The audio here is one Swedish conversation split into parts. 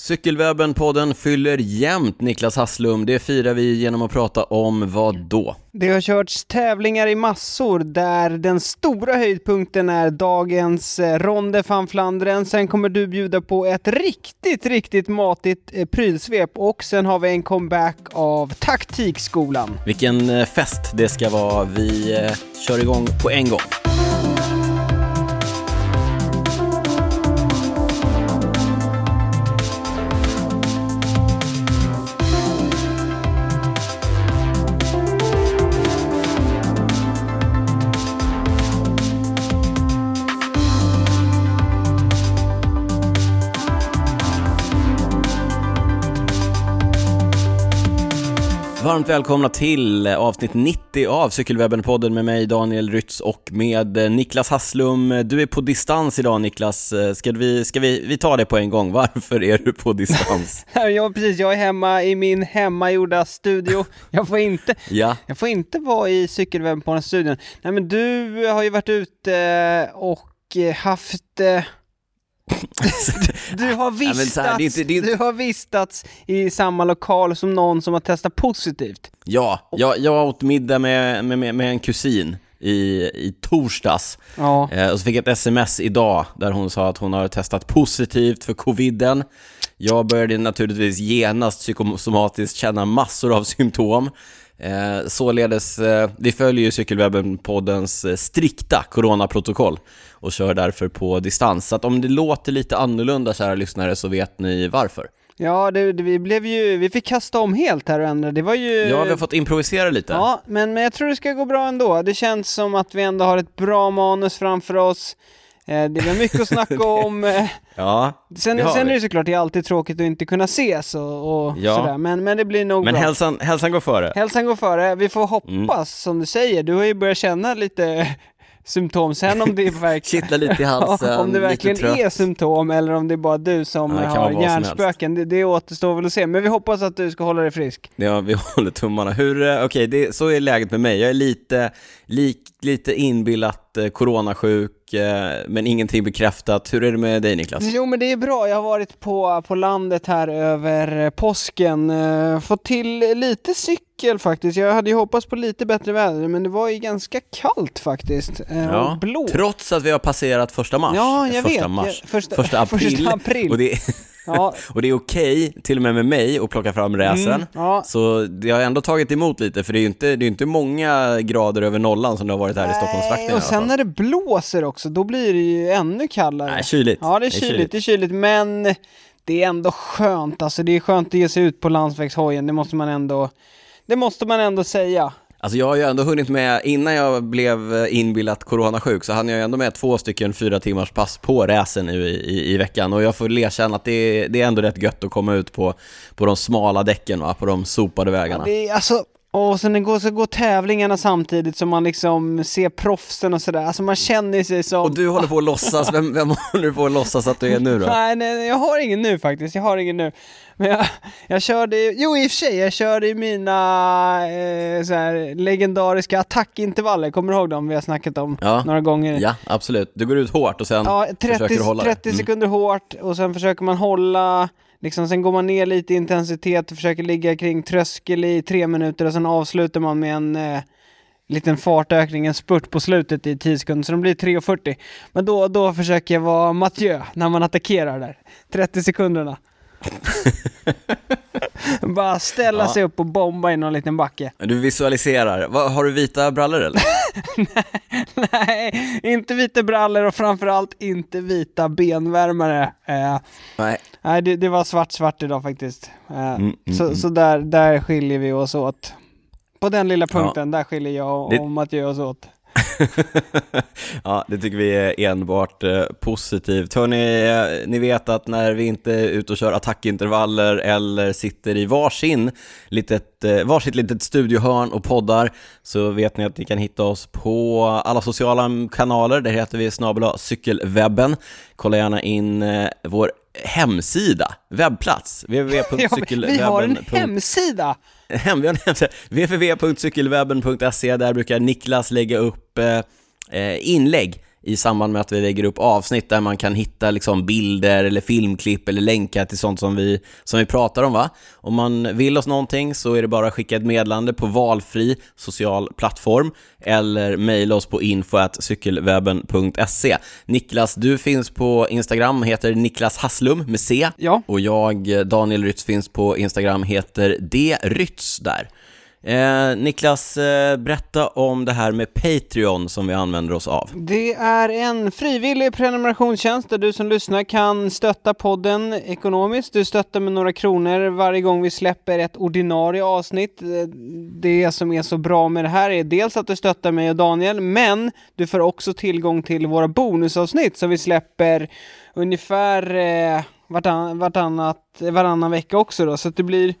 Cykelwebben-podden fyller jämnt Niklas Hasslum. Det firar vi genom att prata om vad då? Det har körts tävlingar i massor där den stora höjdpunkten är dagens eh, Ronde van Flandern. Sen kommer du bjuda på ett riktigt, riktigt matigt eh, prylsvep och sen har vi en comeback av Taktikskolan. Vilken eh, fest det ska vara. Vi kör igång på en gång. Varmt välkomna till avsnitt 90 av Cykelwebben-podden med mig Daniel Rytz och med eh, Niklas Hasslum. Du är på distans idag Niklas. Eh, ska vi, ska vi, vi ta det på en gång, varför är du på distans? ja precis, jag är hemma i min hemmagjorda studio. Jag får inte, ja. jag får inte vara i Cykelwebben-podden-studion. Nej men du har ju varit ute och haft du, har vistats, ja, det inte, det inte... du har vistats i samma lokal som någon som har testat positivt. Ja, jag, jag åt middag med, med, med en kusin i, i torsdags. Ja. Eh, och så fick jag ett sms idag där hon sa att hon har testat positivt för coviden. Jag började naturligtvis genast psykosomatiskt känna massor av symptom. Eh, således, eh, vi följer ju Cykelwebben-poddens eh, strikta coronaprotokoll och kör därför på distans. Så att om det låter lite annorlunda kära lyssnare så vet ni varför. Ja, det, det, vi blev ju, vi fick kasta om helt här och ändra, det var ju... Ja, vi har fått improvisera lite. Ja, men, men jag tror det ska gå bra ändå. Det känns som att vi ändå har ett bra manus framför oss. Eh, det är mycket att snacka om. Eh. ja, Sen, sen är det såklart, det är alltid tråkigt att inte kunna ses och, och ja. sådär, men, men det blir nog Men bra. hälsan, hälsan går före. Hälsan går före, vi får hoppas mm. som du säger, du har ju börjat känna lite symptom. Sen om det verkligen... Kittlar lite i halsen, Om det verkligen är symptom eller om det är bara du som ja, har hjärnspöken, det, det återstår väl att se. Men vi hoppas att du ska hålla dig frisk. Ja, vi håller tummarna. Hur, eh, okej, okay, så är läget med mig. Jag är lite, lik, lite inbillat eh, coronasjuk, eh, men ingenting bekräftat. Hur är det med dig Niklas? Jo men det är bra, jag har varit på, på landet här över påsken, eh, fått till lite cykel faktiskt. Jag hade ju hoppats på lite bättre väder, men det var ju ganska kallt faktiskt. Eh, ja, blå. Trots att vi har passerat första mars. Ja, jag första vet. Mars, första, första april. Första april. Och det Ja. och det är okej, okay, till och med med mig, att plocka fram räsen. Mm, ja. Så det har ändå tagit emot lite, för det är ju inte, det är inte många grader över nollan som det har varit här i Stockholmstrakten och sen när det blåser också, då blir det ju ännu kallare. Nej, kyligt. Ja, det är kyligt, det är kyligt, det är kyligt men det är ändå skönt, alltså det är skönt att ge sig ut på landsvägshojen, det måste man ändå, det måste man ändå säga. Alltså jag har ju ändå hunnit med, innan jag blev inbillat coronasjuk så hann jag ju ändå med två stycken fyra timmars pass på räsen nu i, i, i, veckan och jag får erkänna att det är, det är ändå rätt gött att komma ut på, på de smala däcken va, på de sopade vägarna. Ja, det är, alltså, och sen går, så går tävlingarna samtidigt som man liksom ser proffsen och sådär, alltså man känner sig som... Och du håller på att låtsas, vem, vem håller du på att låtsas att du är nu då? Nej, nej, jag har ingen nu faktiskt, jag har ingen nu. Men jag, jag körde, jo i och för sig, jag körde i mina eh, så här, legendariska attackintervaller, kommer du ihåg dem vi har snackat om ja. några gånger? Ja, absolut. Du går ut hårt och sen ja, 30, försöker du hålla 30 mm. sekunder hårt och sen försöker man hålla Liksom, sen går man ner lite i intensitet och försöker ligga kring tröskel i tre minuter och sen avslutar man med en eh, liten fartökning, en spurt på slutet i 10 sekunder, så de blir 3.40. Men då, då försöker jag vara Mathieu när man attackerar där. 30 sekunderna. Bara ställa ja. sig upp och bomba i någon liten backe. Du visualiserar. Va, har du vita brallor eller? nej, nej, inte vita brallor och framförallt inte vita benvärmare. Eh, nej. Nej, det, det, var svart, svart idag faktiskt. Eh, mm, mm, så mm. så där, där skiljer vi oss åt. På den lilla punkten, ja. där skiljer jag och det... Mattias oss åt. ja, det tycker vi är enbart eh, positivt. Hörni, eh, ni vet att när vi inte är ute och kör attackintervaller eller sitter i varsin litet, eh, varsitt litet studiohörn och poddar så vet ni att ni kan hitta oss på alla sociala kanaler. Där heter vi snabel cykelwebben. Kolla gärna in vår hemsida, webbplats, www.cykelwebben. vi har en hemsida! Hem, www.cykelwebben.se, där brukar Niklas lägga upp eh, eh, inlägg i samband med att vi lägger upp avsnitt där man kan hitta liksom bilder eller filmklipp eller länkar till sånt som vi, som vi pratar om. Va? Om man vill oss någonting så är det bara att skicka ett meddelande på valfri social plattform eller mejla oss på info.cykelwebben.se. Niklas, du finns på Instagram, heter Niklas Hasslum med C. Ja. Och jag, Daniel Rytz, finns på Instagram, heter D. Rytz där. Eh, Niklas, eh, berätta om det här med Patreon som vi använder oss av. Det är en frivillig prenumerationstjänst där du som lyssnar kan stötta podden ekonomiskt. Du stöttar med några kronor varje gång vi släpper ett ordinarie avsnitt. Eh, det som är så bra med det här är dels att du stöttar mig och Daniel, men du får också tillgång till våra bonusavsnitt som vi släpper ungefär eh, vartann, vartannat, varannan vecka också då, så att det blir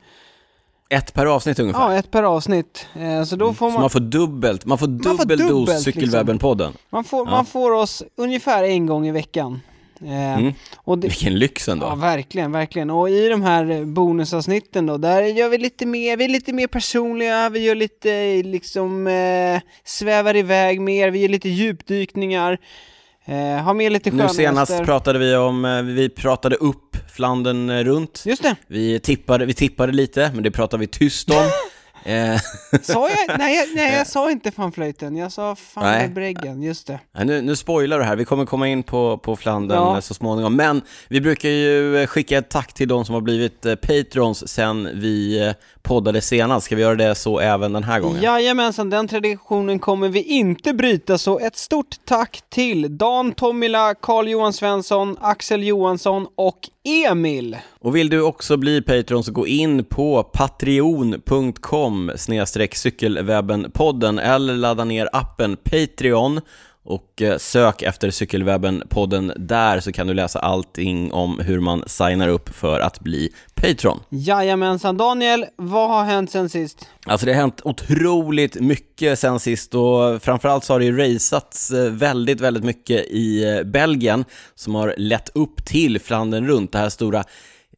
ett per avsnitt ungefär? Ja, ett per avsnitt. Eh, så då får man... Så man får dubbelt, man får dubbel man får dos liksom. Cykelwebben-podden? Liksom. Man, får, ja. man får oss ungefär en gång i veckan. Eh, mm. och det... Vilken lyx ändå! Ja, verkligen, verkligen. Och i de här bonusavsnitten då, där gör vi lite mer, vi är lite mer personliga, vi gör lite liksom, eh, svävar iväg mer, vi gör lite djupdykningar. Eh, ha med lite Nu senast pratade vi om, eh, vi pratade upp Flandern eh, runt. Just det. Vi tippade, vi tippade lite, men det pratade vi tyst om. Eh. sa jag? Nej, jag, nej, jag sa inte fanflöjten, jag sa fanbreggen, just det. Nej, nu, nu spoilar du här, vi kommer komma in på, på Flandern ja. så småningom, men vi brukar ju skicka ett tack till de som har blivit patrons sen vi poddade senast. Ska vi göra det så även den här gången? Jajamensan, den traditionen kommer vi inte bryta, så ett stort tack till Dan Tomila, Carl-Johan Svensson, Axel Johansson och Emil. Och vill du också bli Patreon så gå in på patreon.com cykelwebbenpodden eller ladda ner appen Patreon och eh, sök efter Cykelwebben-podden där så kan du läsa allting om hur man signar upp för att bli Patreon. Jajamensan, Daniel, vad har hänt sen sist? Alltså det har hänt otroligt mycket sen sist och framförallt så har det ju raceats eh, väldigt, väldigt mycket i eh, Belgien som har lett upp till Flandern runt, det här stora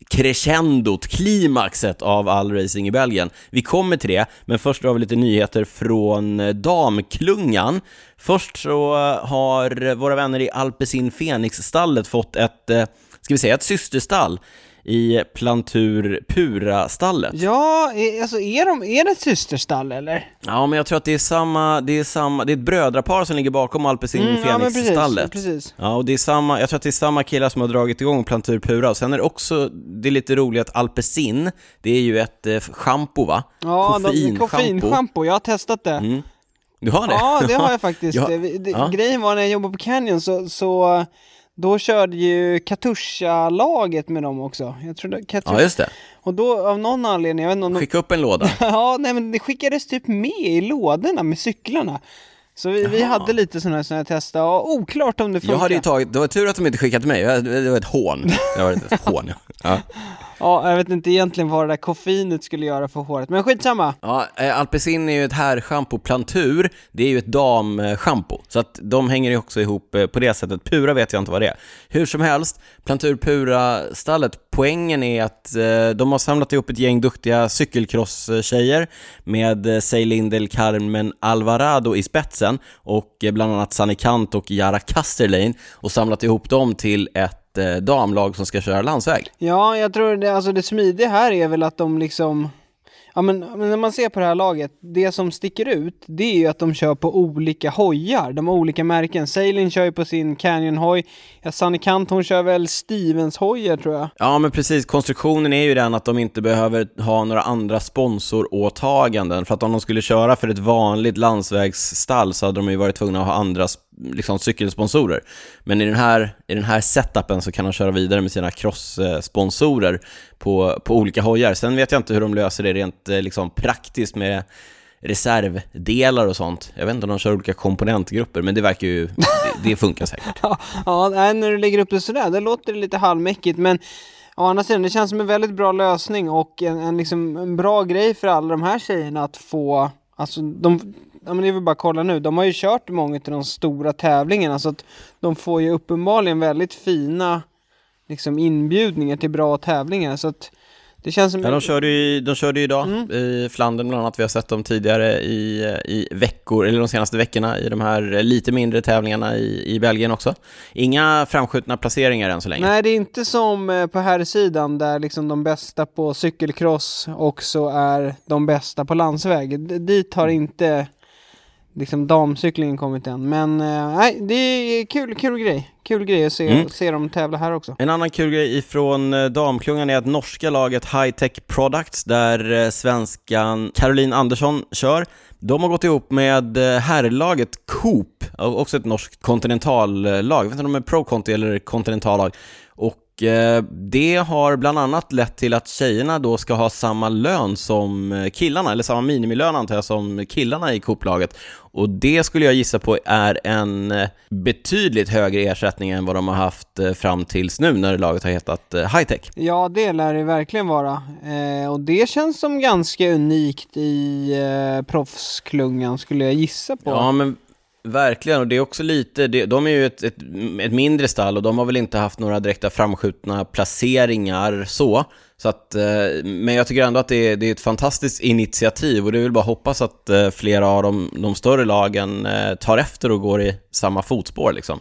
crescendot, klimaxet av all racing i Belgien. Vi kommer till det, men först har vi lite nyheter från eh, damklungan. Först så eh, har våra vänner i Alpecin Fenix-stallet fått ett, eh, ska vi säga ett systerstall i Plantur Pura-stallet. Ja, alltså är, de, är det ett systerstall eller? Ja, men jag tror att det är samma, det är samma, det är ett brödrapar som ligger bakom Alpecin mm, Fenix-stallet. Ja, precis, precis. Ja, och det är samma, jag tror att det är samma killar som har dragit igång Plantur Pura, och sen är det också, det är lite roligt att Alpecin, det är ju ett eh, schampo va? Ja, koffeinschampo, jag har testat det. Mm. Du har det? Ja, det har jag faktiskt. ja. Grejen var när jag jobbade på Canyon så, så då körde ju Katusha-laget med dem också. Jag trodde Katusha... Ja, just det. Och då av någon anledning, jag vet inte om de... Skicka upp en låda. ja, nej men det skickades typ med i lådorna med cyklarna. Så vi, vi hade lite sådana här tester, och oklart om det funkar. Jag hade ju tagit, det var tur att de inte skickade mig, det var ett hån. Det var ett hån, ja. Ja, jag vet inte egentligen vad det där koffeinet skulle göra för håret, men skitsamma. Ja, eh, Alpecin är ju ett herrschampo, Plantur, det är ju ett damschampo, så att de hänger ju också ihop eh, på det sättet. Pura vet jag inte vad det är. Hur som helst, Plantur Pura-stallet, poängen är att eh, de har samlat ihop ett gäng duktiga cykelcross-tjejer med Ceylin del Carmen Alvarado i spetsen och bland annat Sanne Kant och Jara Kasterlein och samlat ihop dem till ett eh, damlag som ska köra landsväg. Ja, jag tror det, alltså det smidiga här är väl att de liksom Ja men, men, när man ser på det här laget, det som sticker ut, det är ju att de kör på olika hojar. De har olika märken. Sailin kör ju på sin Canyon-hoj. Ja, Sunny Kant hon kör väl Stevens-hojar tror jag. Ja men precis, konstruktionen är ju den att de inte behöver ha några andra sponsoråtaganden. För att om de skulle köra för ett vanligt landsvägsstall så hade de ju varit tvungna att ha andra liksom, cykelsponsorer. Men i den, här, i den här setupen så kan de köra vidare med sina cross-sponsorer på, på olika hojar. Sen vet jag inte hur de löser det rent eh, liksom, praktiskt med reservdelar och sånt. Jag vet inte om de kör olika komponentgrupper, men det verkar ju, det, det funkar säkert. ja, ja, när du lägger upp det sådär, det låter lite halvmäckigt, men å andra sidan, det känns som en väldigt bra lösning och en, en, liksom, en bra grej för alla de här tjejerna att få, alltså de, ja men det är väl bara att kolla nu, de har ju kört många av de stora tävlingarna så att de får ju uppenbarligen väldigt fina liksom inbjudningar till bra tävlingar så att Det känns som... Ja, de körde ju, de körde ju idag mm. i Flandern bland annat. Vi har sett dem tidigare i, i veckor, eller de senaste veckorna i de här lite mindre tävlingarna i, i Belgien också. Inga framskjutna placeringar än så länge. Nej, det är inte som eh, på här sidan där liksom de bästa på cykelcross också är de bästa på landsväg. Dit har inte liksom damcyklingen kommit än. Men eh, nej, det är kul, kul grej. Kul grej att se, mm. se dem tävla här också. En annan kul grej ifrån eh, damklungan är att norska laget High Tech Products, där eh, svenskan Caroline Andersson kör, de har gått ihop med herrlaget Coop, också ett norskt kontinentallag. Jag vet inte om de är pro-conti eller kontinentallag. Eh, det har bland annat lett till att tjejerna då ska ha samma lön som eh, killarna, eller samma minimilön antar jag som killarna i Coop-laget. Och det skulle jag gissa på är en eh, betydligt högre ersättning än vad de har haft fram tills nu när laget har hetat Hightech. Ja, det lär det verkligen vara. Och det känns som ganska unikt i eh, proffsklungan skulle jag gissa på. Ja, men Verkligen, och det är också lite, de är ju ett, ett, ett, mindre stall och de har väl inte haft några direkta framskjutna placeringar så. så att, eh, men jag tycker ändå att det är, det är ett fantastiskt initiativ och det väl bara hoppas att eh, flera av de, de större lagen eh, tar efter och går i samma fotspår liksom.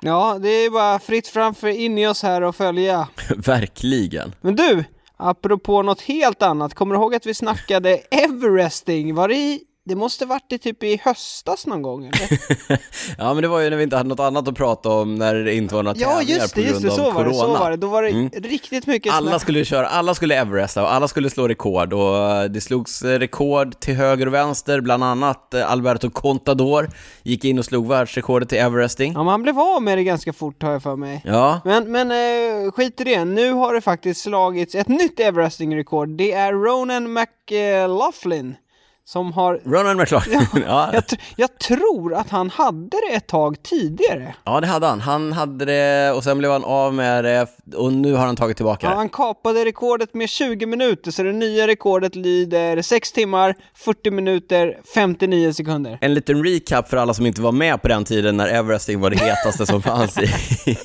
Ja, det är bara fritt framför in i oss här och följa. Verkligen. Men du, apropå något helt annat, kommer du ihåg att vi snackade Everesting? Var det i det måste varit i typ i höstas någon gång eller? ja men det var ju när vi inte hade något annat att prata om när det inte var några ja, tävlingar just det, på grund just det, så av var corona. Det, så var det, då var det mm. riktigt mycket Alla skulle köra, alla skulle Everesta och alla skulle slå rekord och det slogs rekord till höger och vänster, bland annat eh, Alberto Contador gick in och slog världsrekordet till Everesting. Ja man blev av med det ganska fort har jag för mig. Ja. Men, men skit i det, nu har det faktiskt slagits ett nytt Everesting-rekord. Det är Ronan McLaughlin som har... Ronan McLaughlin, ja. ja. Jag, jag, tror att han hade det ett tag tidigare. Ja, det hade han. Han hade det och sen blev han av med det och nu har han tagit tillbaka det. Ja, han kapade rekordet med 20 minuter, så det nya rekordet lyder 6 timmar, 40 minuter, 59 sekunder. En liten recap för alla som inte var med på den tiden när Everesting var det hetaste som fanns i,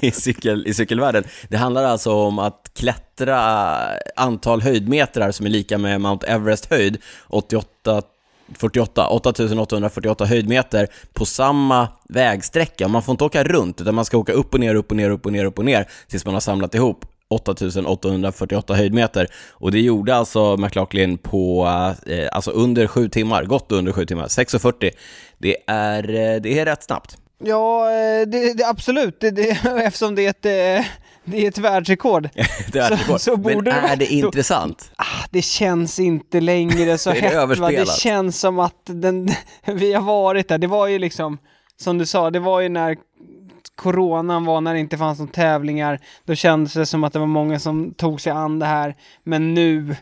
i, cykel, i cykelvärlden. Det handlar alltså om att klättra antal höjdmetrar som är lika med Mount Everest höjd, 88 48, 8848 höjdmeter på samma vägsträcka. Man får inte åka runt, utan man ska åka upp och ner, upp och ner, upp och ner, upp och ner tills man har samlat ihop 8848 höjdmeter. Och det gjorde alltså McLaughlin på, eh, alltså under sju timmar, gott under sju timmar, 6.40. Det är, eh, det är rätt snabbt. Ja, eh, det, det absolut, det, det, eftersom det är ett eh, det är ett världsrekord. ett världsrekord. Så, så Men är det, det intressant? ah, det känns inte längre så hett va? Det känns som att den, vi har varit där. Det var ju liksom, som du sa, det var ju när coronan var, när det inte fanns några tävlingar. Då kändes det som att det var många som tog sig an det här. Men nu,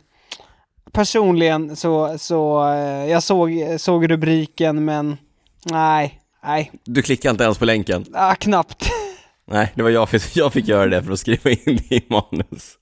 personligen så, så eh, jag såg, såg rubriken men nej, nej. Du klickade inte ens på länken? Ah, knappt. Nej, det var jag, jag fick göra det för att skriva in det i manus.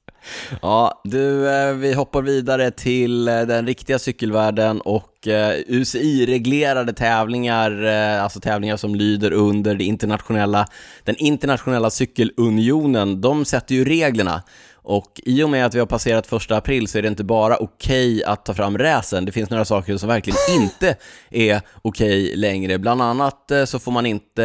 Ja, du, eh, vi hoppar vidare till eh, den riktiga cykelvärlden och eh, UCI-reglerade tävlingar, alltså tävlingar som lyder under det internationella, den internationella cykelunionen, de sätter ju reglerna. Och i och med att vi har passerat första april så är det inte bara okej okay att ta fram räsen. Det finns några saker som verkligen inte är okej okay längre. Bland annat eh, så får man inte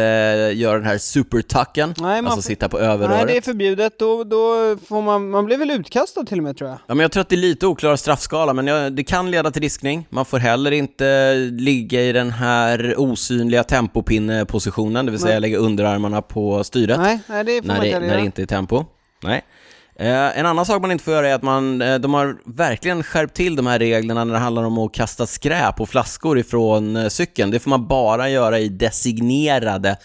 göra den här supertucken, Nej, alltså sitta på överröret. Nej, det är förbjudet. Då, då får man, man blir väl utkastad till och med tror jag. Ja, men jag tror att det är lite oklar straffskala, men jag, det kan leda till diskning. Man får heller inte ligga i den här osynliga tempopinnepositionen, det vill säga Nej. lägga underarmarna på styret. Nej, nej det när det, När det inte är tempo. Nej. Eh, en annan sak man inte får göra är att man, eh, de har verkligen skärpt till de här reglerna när det handlar om att kasta skräp och flaskor ifrån eh, cykeln. Det får man bara göra i designerade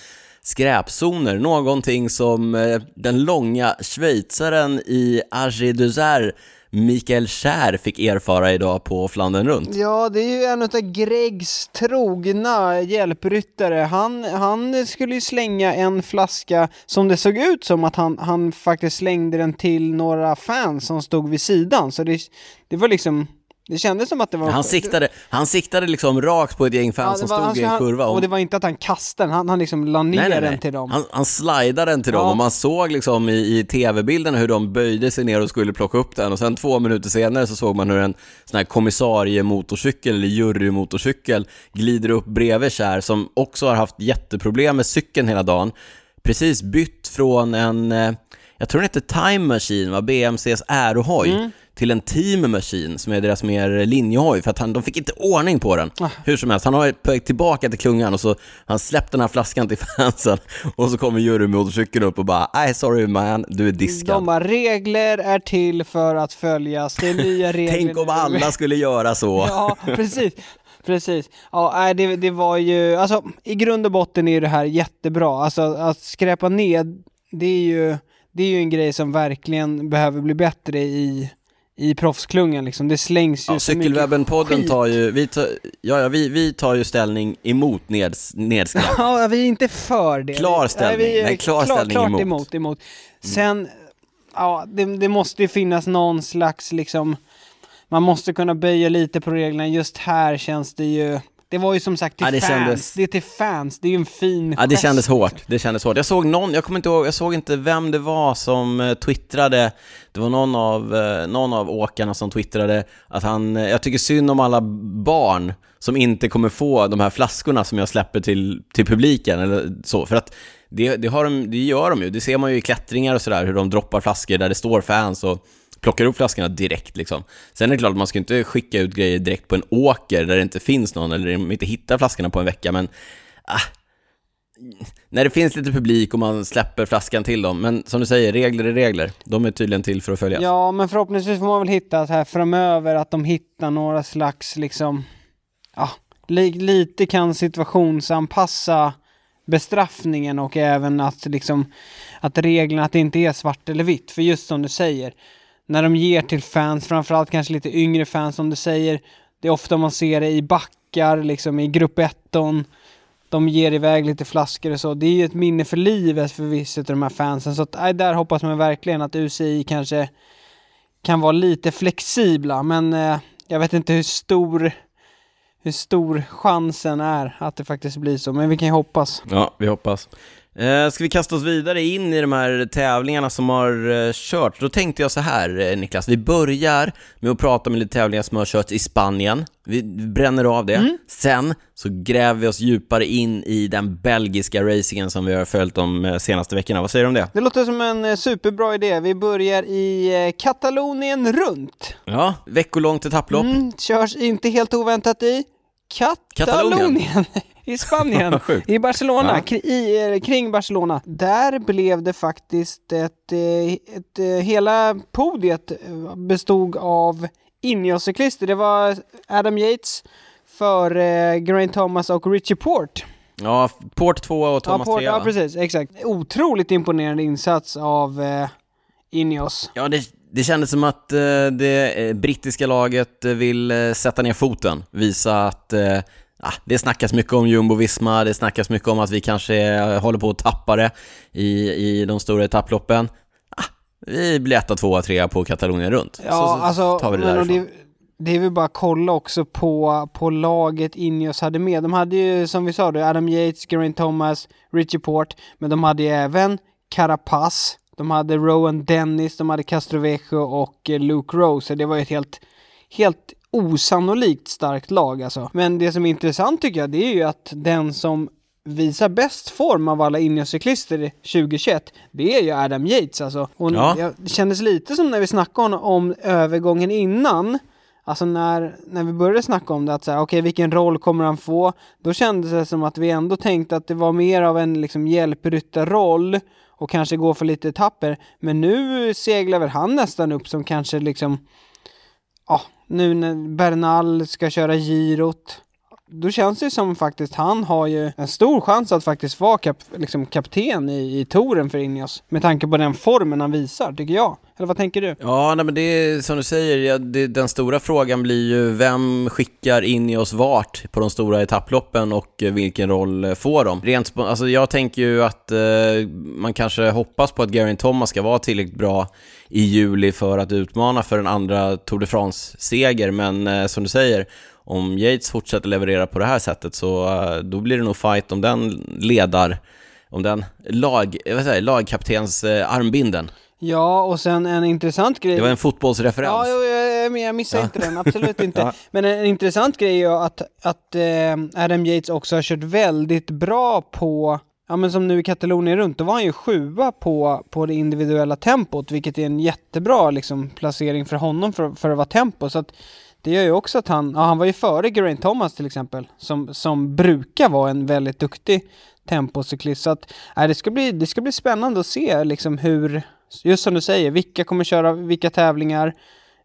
skräpzoner, någonting som eh, den långa schweizaren i Agé Mikael Kär fick erfara idag på Flandern runt. Ja, det är ju en av Gregs trogna hjälpryttare. Han, han skulle ju slänga en flaska som det såg ut som att han, han faktiskt slängde den till några fans som stod vid sidan. Så det, det var liksom det kändes som att det var... Han siktade, han siktade liksom rakt på ett gäng fans ja, som stod i en kurva. Och det var inte att han kastade den, han, han liksom la ner nej, nej, nej. den till dem. Han, han slidade den till ja. dem och man såg liksom i, i tv-bilderna hur de böjde sig ner och skulle plocka upp den och sen två minuter senare så såg man hur en sån här kommissariemotorcykel eller jurymotorcykel glider upp bredvid Kär som också har haft jätteproblem med cykeln hela dagen. Precis bytt från en, eh, jag tror den heter Time Machine, va? BMCs ärohoj. Mm till en Team Machine som är deras mer linjehoj för att han, de fick inte ordning på den. Ah. Hur som helst, han har på väg tillbaka till klungan och så han släppt den här flaskan till fansen och så kommer jurymotorcykeln upp och bara Nej sorry man, du är diskad. De bara, regler är till för att följas, det är nya regler. Tänk om alla skulle göra så. ja, precis. Precis. Ja, det, det var ju, alltså i grund och botten är det här jättebra. Alltså att skräpa ner, det är ju, det är ju en grej som verkligen behöver bli bättre i i proffsklungan liksom. Det slängs ju ja, så Cykelwebben-podden tar ju, vi tar, ja, ja, vi, vi tar ju ställning emot neds, nedskräp. ja, vi är inte för det. Klar ställning, nej, vi nej klar, klar ställning klart emot. emot, emot. Sen, mm. ja, det, det måste ju finnas någon slags liksom, man måste kunna böja lite på reglerna. Just här känns det ju, det var ju som sagt till ja, det fans, kändes... det är till fans, det är ju en fin Ja det kändes hårt, det kändes hårt. Jag såg någon, jag kommer inte ihåg, jag såg inte vem det var som uh, twittrade, det var någon av, uh, någon av åkarna som twittrade att han, uh, jag tycker synd om alla barn som inte kommer få de här flaskorna som jag släpper till, till publiken eller så, för att det, det, har de, det gör de ju, det ser man ju i klättringar och sådär, hur de droppar flaskor där det står fans och plockar upp flaskorna direkt liksom. Sen är det klart att man ska inte skicka ut grejer direkt på en åker där det inte finns någon eller de inte hittar flaskorna på en vecka, men ah, när det finns lite publik och man släpper flaskan till dem. Men som du säger, regler är regler. De är tydligen till för att följas. Ja, men förhoppningsvis får man väl hitta så här framöver att de hittar några slags liksom, ja, li lite kan situationsanpassa bestraffningen och även att liksom att reglerna, att det inte är svart eller vitt. För just som du säger, när de ger till fans, framförallt kanske lite yngre fans som du säger. Det är ofta man ser det i backar, liksom i grupp 1 de ger iväg lite flaskor och så. Det är ju ett minne för livet för vissa av de här fansen. Så att, äh, där hoppas man verkligen att UCI kanske kan vara lite flexibla. Men eh, jag vet inte hur stor, hur stor chansen är att det faktiskt blir så. Men vi kan ju hoppas. Ja, vi hoppas. Eh, ska vi kasta oss vidare in i de här tävlingarna som har eh, kört? Då tänkte jag så här, eh, Niklas, vi börjar med att prata om lite tävlingar som har körts i Spanien. Vi bränner av det. Mm. Sen så gräver vi oss djupare in i den belgiska racingen som vi har följt de senaste veckorna. Vad säger du om det? Det låter som en superbra idé. Vi börjar i Katalonien runt. Ja, veckolångt etapplopp. Mm, körs inte helt oväntat i Katalonien. Katalonien. i Spanien, i Barcelona, ja. i, eh, kring Barcelona. Där blev det faktiskt ett, eh, ett, ett eh, hela podiet bestod av Ineos-cyklister. Det var Adam Yates för eh, Geraint Thomas och Richie Port. Ja, Port 2 och Thomas ja, 3 Ja, precis, exakt. Otroligt imponerande insats av eh, Ineos. Ja, det, det kändes som att eh, det brittiska laget vill sätta ner foten, visa att ah, det snackas mycket om jumbo-visma, det snackas mycket om att vi kanske håller på att tappa det i, i de stora etapploppen. Ah, vi blir etta, tvåa, trea på Katalonien runt. Ja, så, så alltså, tar vi det därifrån. Det, det är väl bara kolla också på, på laget Ineos hade med. De hade ju, som vi sa då, Adam Yates, Geraint Thomas, Richie Port, men de hade ju även Carapaz, de hade Rowan Dennis, de hade Castrovejo och eh, Luke Rose, det var ju ett helt, helt osannolikt starkt lag alltså. Men det som är intressant tycker jag, det är ju att den som visar bäst form av alla Ineos-cyklister 2021, det är ju Adam Yates alltså. Och ja. det kändes lite som när vi snackade om, övergången innan, Alltså när, när vi började snacka om det, att säga, okej okay, vilken roll kommer han få? Då kändes det som att vi ändå tänkte att det var mer av en liksom hjälpryttarroll och kanske gå för lite etapper. Men nu seglar väl han nästan upp som kanske liksom, ja, nu när Bernal ska köra girot då känns det som faktiskt han har ju en stor chans att faktiskt vara kap, liksom kapten i, i touren för Ineos. Med tanke på den formen han visar, tycker jag. Eller vad tänker du? Ja, nej, men det är som du säger, ja, det, den stora frågan blir ju vem skickar Ineos vart på de stora etapploppen och vilken roll får de? Rent alltså jag tänker ju att eh, man kanske hoppas på att Geraint Thomas ska vara tillräckligt bra i juli för att utmana för en andra Tour de France-seger, men eh, som du säger, om Yates fortsätter leverera på det här sättet så uh, då blir det nog fight om den ledar, om den lag, vad säger, lagkaptens uh, armbinden. Ja, och sen en intressant grej. Det var en fotbollsreferens. Ja, jag, jag missade ja. inte den, absolut inte. ja. Men en intressant grej är ju att, att eh, Adam Yates också har kört väldigt bra på Ja men som nu i Katalonien runt, då var han ju sjua på, på det individuella tempot, vilket är en jättebra liksom, placering för honom för, för att vara tempo. Så att det gör ju också att han, ja, han var ju före Geraint Thomas till exempel, som, som brukar vara en väldigt duktig tempocyklist. Så att, äh, det, ska bli, det ska bli spännande att se liksom hur, just som du säger, vilka kommer köra vilka tävlingar,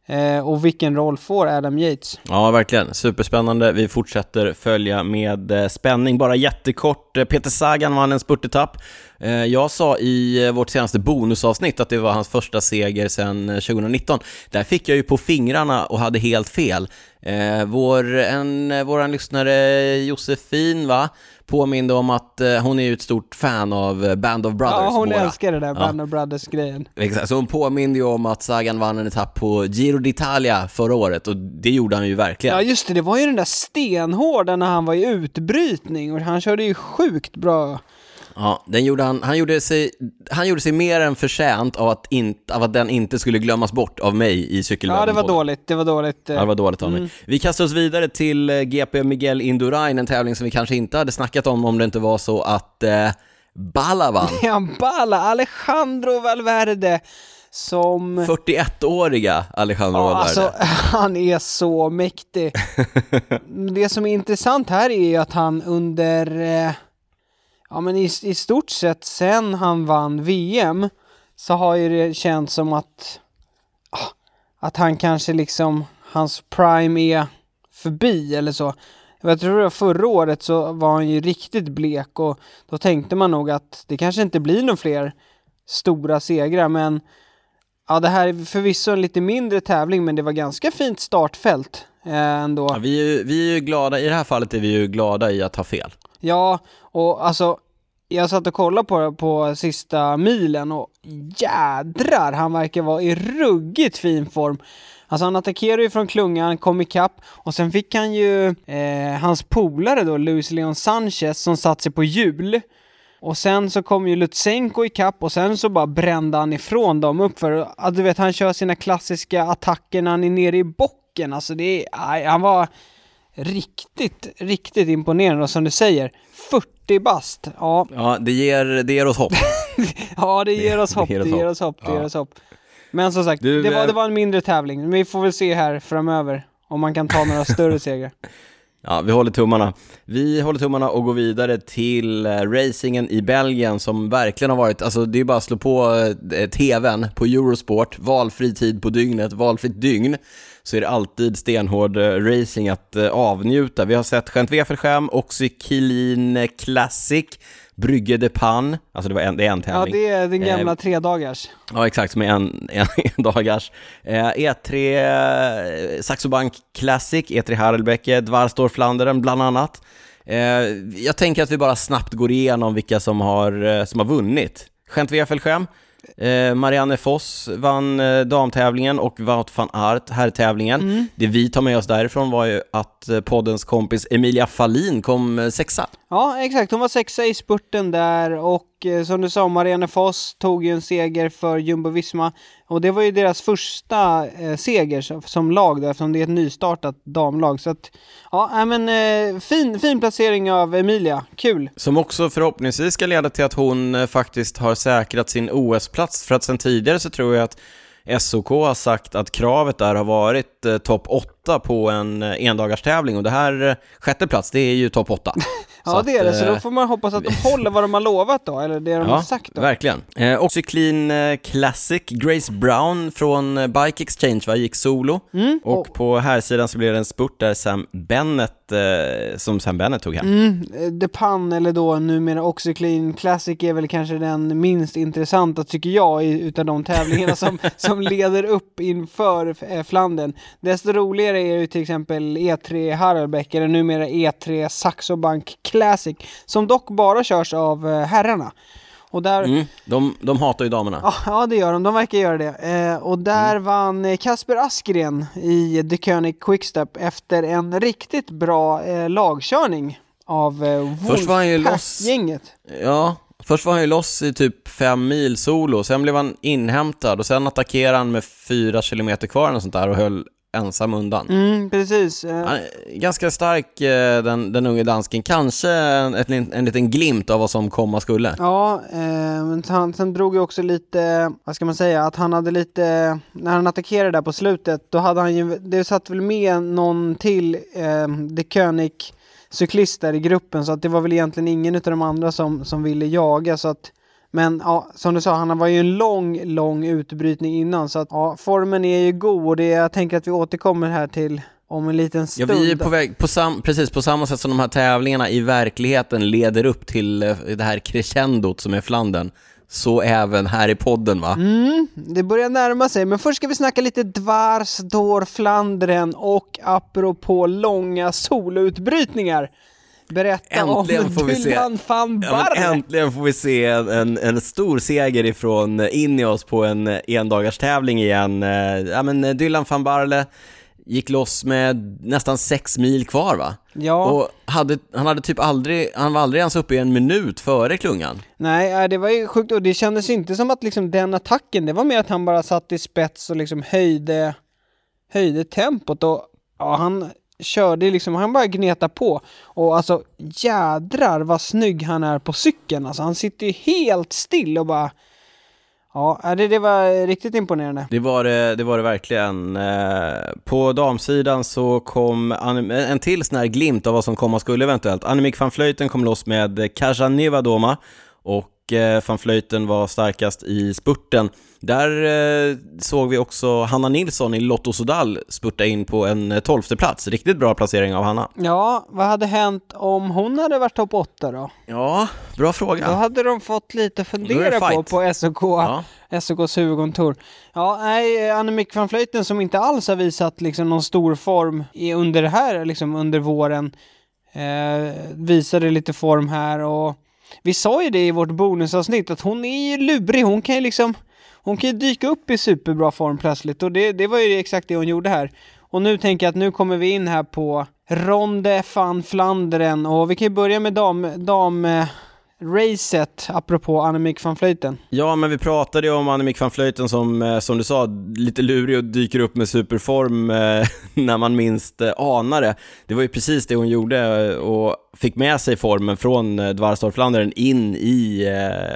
Eh, och vilken roll får Adam Yates? Ja, verkligen. Superspännande. Vi fortsätter följa med eh, spänning. Bara jättekort, eh, Peter Sagan vann en spurtetapp. Eh, jag sa i eh, vårt senaste bonusavsnitt att det var hans första seger sedan eh, 2019. Där fick jag ju på fingrarna och hade helt fel. Eh, vår, en, våran lyssnare Josefin va, påminde om att eh, hon är ju ett stort fan av eh, Band of Brothers. Ja, hon båda. älskar det där Band of Brothers-grejen. Exakt, så hon påminde ju om att Sagan vann en etapp på Giro d'Italia förra året och det gjorde han ju verkligen. Ja, just det, det var ju den där stenhårda när han var i utbrytning och han körde ju sjukt bra. Ja, den gjorde han, han, gjorde sig, han gjorde sig mer än förtjänt av att, in, av att den inte skulle glömmas bort av mig i cykelvärlden. Ja, det var dåligt, det var dåligt. Ja, det var dåligt av mig. Mm. Vi kastar oss vidare till eh, GP Miguel Indurain, en tävling som vi kanske inte hade snackat om om det inte var så att eh, Bala vann. Ja, Bala, Alejandro Valverde som... 41-åriga Alejandro ja, Valverde. Alltså, han är så mäktig. det som är intressant här är ju att han under eh, ja men i, i stort sett sen han vann VM så har ju det känts som att ah, att han kanske liksom, hans prime är förbi eller så. Jag tror att förra året så var han ju riktigt blek och då tänkte man nog att det kanske inte blir några fler stora segrar men ja det här är förvisso en lite mindre tävling men det var ganska fint startfält eh, ändå. Ja, vi, är ju, vi är ju glada, i det här fallet är vi ju glada i att ha fel. Ja, och alltså jag satt och kollade på, på sista milen och jädrar, han verkar vara i ruggigt fin form. Alltså han attackerade ju från klungan, kom ikapp och sen fick han ju eh, hans polare då, Luis Leon Sanchez, som satt sig på hjul. Och sen så kom ju Lutsenko ikapp och sen så bara brände han ifrån dem upp för att du vet han kör sina klassiska attacker när han är nere i bocken. Alltså det är, han var riktigt, riktigt imponerande och som du säger, 40 bast. Ja, ja det, ger, det ger oss hopp. ja, det ger oss hopp, det ger oss hopp, det ger oss hopp. Men som sagt, du, det, var, det var en mindre tävling. Men vi får väl se här framöver om man kan ta några större segrar. Ja, vi håller tummarna. Vi håller tummarna och går vidare till eh, racingen i Belgien som verkligen har varit, alltså det är bara att slå på eh, tvn på Eurosport, valfri tid på dygnet, valfritt dygn så är det alltid stenhård eh, racing att eh, avnjuta. Vi har sett Gent Wefelgem, Oxykilin Classic, Brygge de Pan, alltså det, var en, det är en tävling. Ja, det är den gamla eh, tredagars. Ja, exakt, som är en, en, en dagars. Eh, E3 eh, Saxo Bank Classic, E3 Harelbecke, Dvarstor Flandern bland annat. Eh, jag tänker att vi bara snabbt går igenom vilka som har, som har vunnit. Gent Wefelgem, Eh, Marianne Foss vann eh, damtävlingen och Wout van Aert herrtävlingen. Mm. Det vi tar med oss därifrån var ju att eh, poddens kompis Emilia Fallin kom sexa. Ja, exakt. Hon var sexa i spurten där och eh, som du sa, Marianne Foss tog ju en seger för Jumbo-Visma och det var ju deras första eh, seger som lag då, eftersom det är ett nystartat damlag. Så att, ja, men eh, fin, fin placering av Emilia. Kul! Som också förhoppningsvis ska leda till att hon eh, faktiskt har säkrat sin OS-plats, för att sen tidigare så tror jag att SOK har sagt att kravet där har varit eh, topp 8 på en eh, endagarstävling och det här eh, sjätte plats, det är ju topp 8. Ja, att, det är det. Så då får man hoppas att de håller vad de har lovat då, eller det de ja, har sagt då. verkligen. Eh, och cyklin Classic, Grace Brown från Bike Exchange, va, gick solo. Mm, och, på här sidan så blev det en spurt där Sam Bennett, eh, som Sam Bennett tog hem. Mm, The Pan, eller då numera Oxyclean Classic, är väl kanske den minst intressanta, tycker jag, utav de tävlingarna som, som leder upp inför eh, Flandern. Desto roligare är ju till exempel E3 Harelbäck, eller numera E3 Saxo Bank Classic, som dock bara körs av eh, herrarna. Och där... Mm, de, de hatar ju damerna. Ja, det gör de. De verkar göra det. Eh, och där mm. vann Kasper Askren i The König Quickstep efter en riktigt bra eh, lagkörning av eh, Först var han ju loss. gänget Ja, först var han ju loss i typ fem mil solo, sen blev han inhämtad och sen attackerade han med fyra kilometer kvar och sånt där och höll ensam undan. Mm, precis. Ganska stark eh, den, den unge dansken, kanske en, en, en liten glimt av vad som komma skulle. Ja, eh, men han, sen drog ju också lite, vad ska man säga, att han hade lite, när han attackerade där på slutet, då hade han ju, det satt väl med någon till, eh, De König cyklister i gruppen så att det var väl egentligen ingen av de andra som, som ville jaga så att men ja, som du sa, han var ju en lång, lång utbrytning innan så att ja, formen är ju god och det, jag tänker att vi återkommer här till om en liten stund. Ja, vi är på väg, på sam, precis på samma sätt som de här tävlingarna i verkligheten leder upp till eh, det här crescendot som är Flandern. Så även här i podden va? Mm, det börjar närma sig, men först ska vi snacka lite Dvarsdor Flandern och apropå långa solutbrytningar Berätta äntligen om får vi se, van ja, Äntligen får vi se en, en stor seger ifrån Ineos på en endagars-tävling igen. Eh, ja, men Dylan van Barle gick loss med nästan sex mil kvar va? Ja. Och hade, han hade typ aldrig, han var aldrig ens uppe i en minut före klungan. Nej, det var ju sjukt och det kändes inte som att liksom den attacken, det var mer att han bara satt i spets och liksom höjde, höjde tempot och ja, han körde liksom, han bara gneta på. Och alltså jädrar vad snygg han är på cykeln. Alltså han sitter ju helt still och bara Ja, äh, det, det var riktigt imponerande. Det var det, det, var det verkligen. Eh, på damsidan så kom en till sån här glimt av vad som komma skulle eventuellt. Annemiek van Vleuten kom loss med Kaja Nevadoma och Eh, van Vleuten var starkast i spurten. Där eh, såg vi också Hanna Nilsson i Lotto Sodal spurta in på en eh, tolfte plats. Riktigt bra placering av Hanna. Ja, vad hade hänt om hon hade varit topp 8 då? Ja, bra fråga. Då hade de fått lite att fundera på på SOK, ja. SOKs huvudkontor. Ja, nej, Annemiek van Vleuten som inte alls har visat liksom någon stor form i, under det här, liksom under våren, eh, visade lite form här och vi sa ju det i vårt bonusavsnitt att hon är ju lurig, hon kan ju liksom hon kan ju dyka upp i superbra form plötsligt. Och det, det var ju exakt det hon gjorde här. Och nu tänker jag att nu kommer vi in här på Ronde van Flandern. Och vi kan ju börja med dam, dam eh, racet, apropå Annemiek van Vleuten. Ja, men vi pratade ju om Annemiek van Vleuten som, eh, som du sa, lite lurig och dyker upp med superform eh, när man minst eh, anar det. Det var ju precis det hon gjorde eh, och fick med sig formen från eh, Dvarstorp-Flandern in i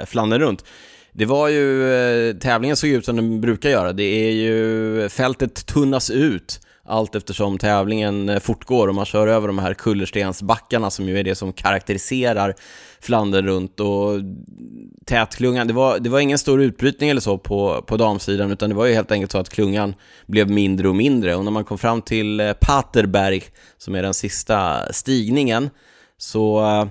Flandern runt. Det var ju, tävlingen såg ut som den brukar göra. Det är ju, fältet tunnas ut allt eftersom tävlingen eh, fortgår och man kör över de här kullerstensbackarna som ju är det som karaktäriserar Flandern runt. Och tätklungan, det var, det var ingen stor utbrytning eller så på, på damsidan utan det var ju helt enkelt så att klungan blev mindre och mindre. Och när man kom fram till eh, Paterberg som är den sista stigningen så eh,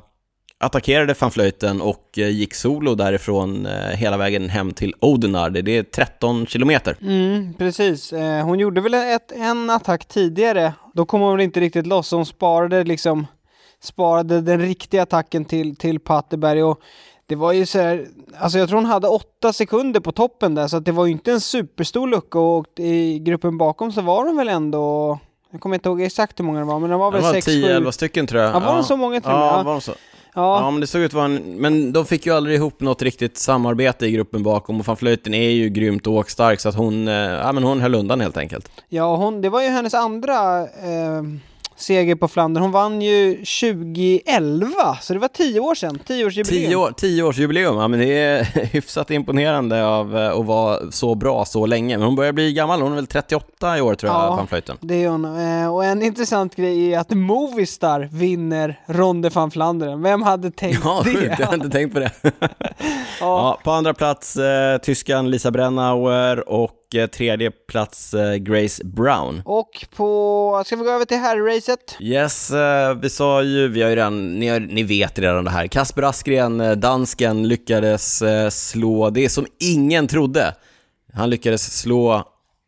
attackerade van Vleuten och eh, gick solo därifrån hela vägen hem till Odenarde. Det är 13 kilometer. Mm, precis. Hon gjorde väl ett, en attack tidigare. Då kom hon väl inte riktigt loss. Hon sparade liksom sparade den riktiga attacken till, till Patterberg och det var ju så här, alltså jag tror hon hade åtta sekunder på toppen där så det var ju inte en superstor lucka och i gruppen bakom så var de väl ändå jag kommer inte ihåg exakt hur många det var, men det var väl 6-7... Det var 10-11 stycken tror jag. Ja, var det så många tror jag? Ja, var de så? Ja. ja, men det såg ut att vara en... Men de fick ju aldrig ihop något riktigt samarbete i gruppen bakom och van Vleuten är ju grymt åkstark så att hon, eh, ja men hon höll undan helt enkelt. Ja, hon, det var ju hennes andra eh seger på Flandern. Hon vann ju 2011, så det var tio år sedan. Tioårsjubileum. Tio, år, tio års jubileum, ja men det är hyfsat imponerande av eh, att vara så bra så länge. Men hon börjar bli gammal, hon är väl 38 i år tror jag, ja, van Vleuten. det är hon. Eh, och en intressant grej är att Movistar vinner Ronde van Flandern. Vem hade tänkt ja, det? Ja, jag hade inte tänkt på det. ja. ja. på andra plats eh, tyskan Lisa Brennauer och Eh, tredje plats eh, Grace Brown. Och på, ska vi gå över till herrracet? Yes, eh, vi sa ju, vi har ju redan, ni, har, ni vet redan det här. Kasper Askren, dansken, lyckades slå det som ingen trodde. Han lyckades slå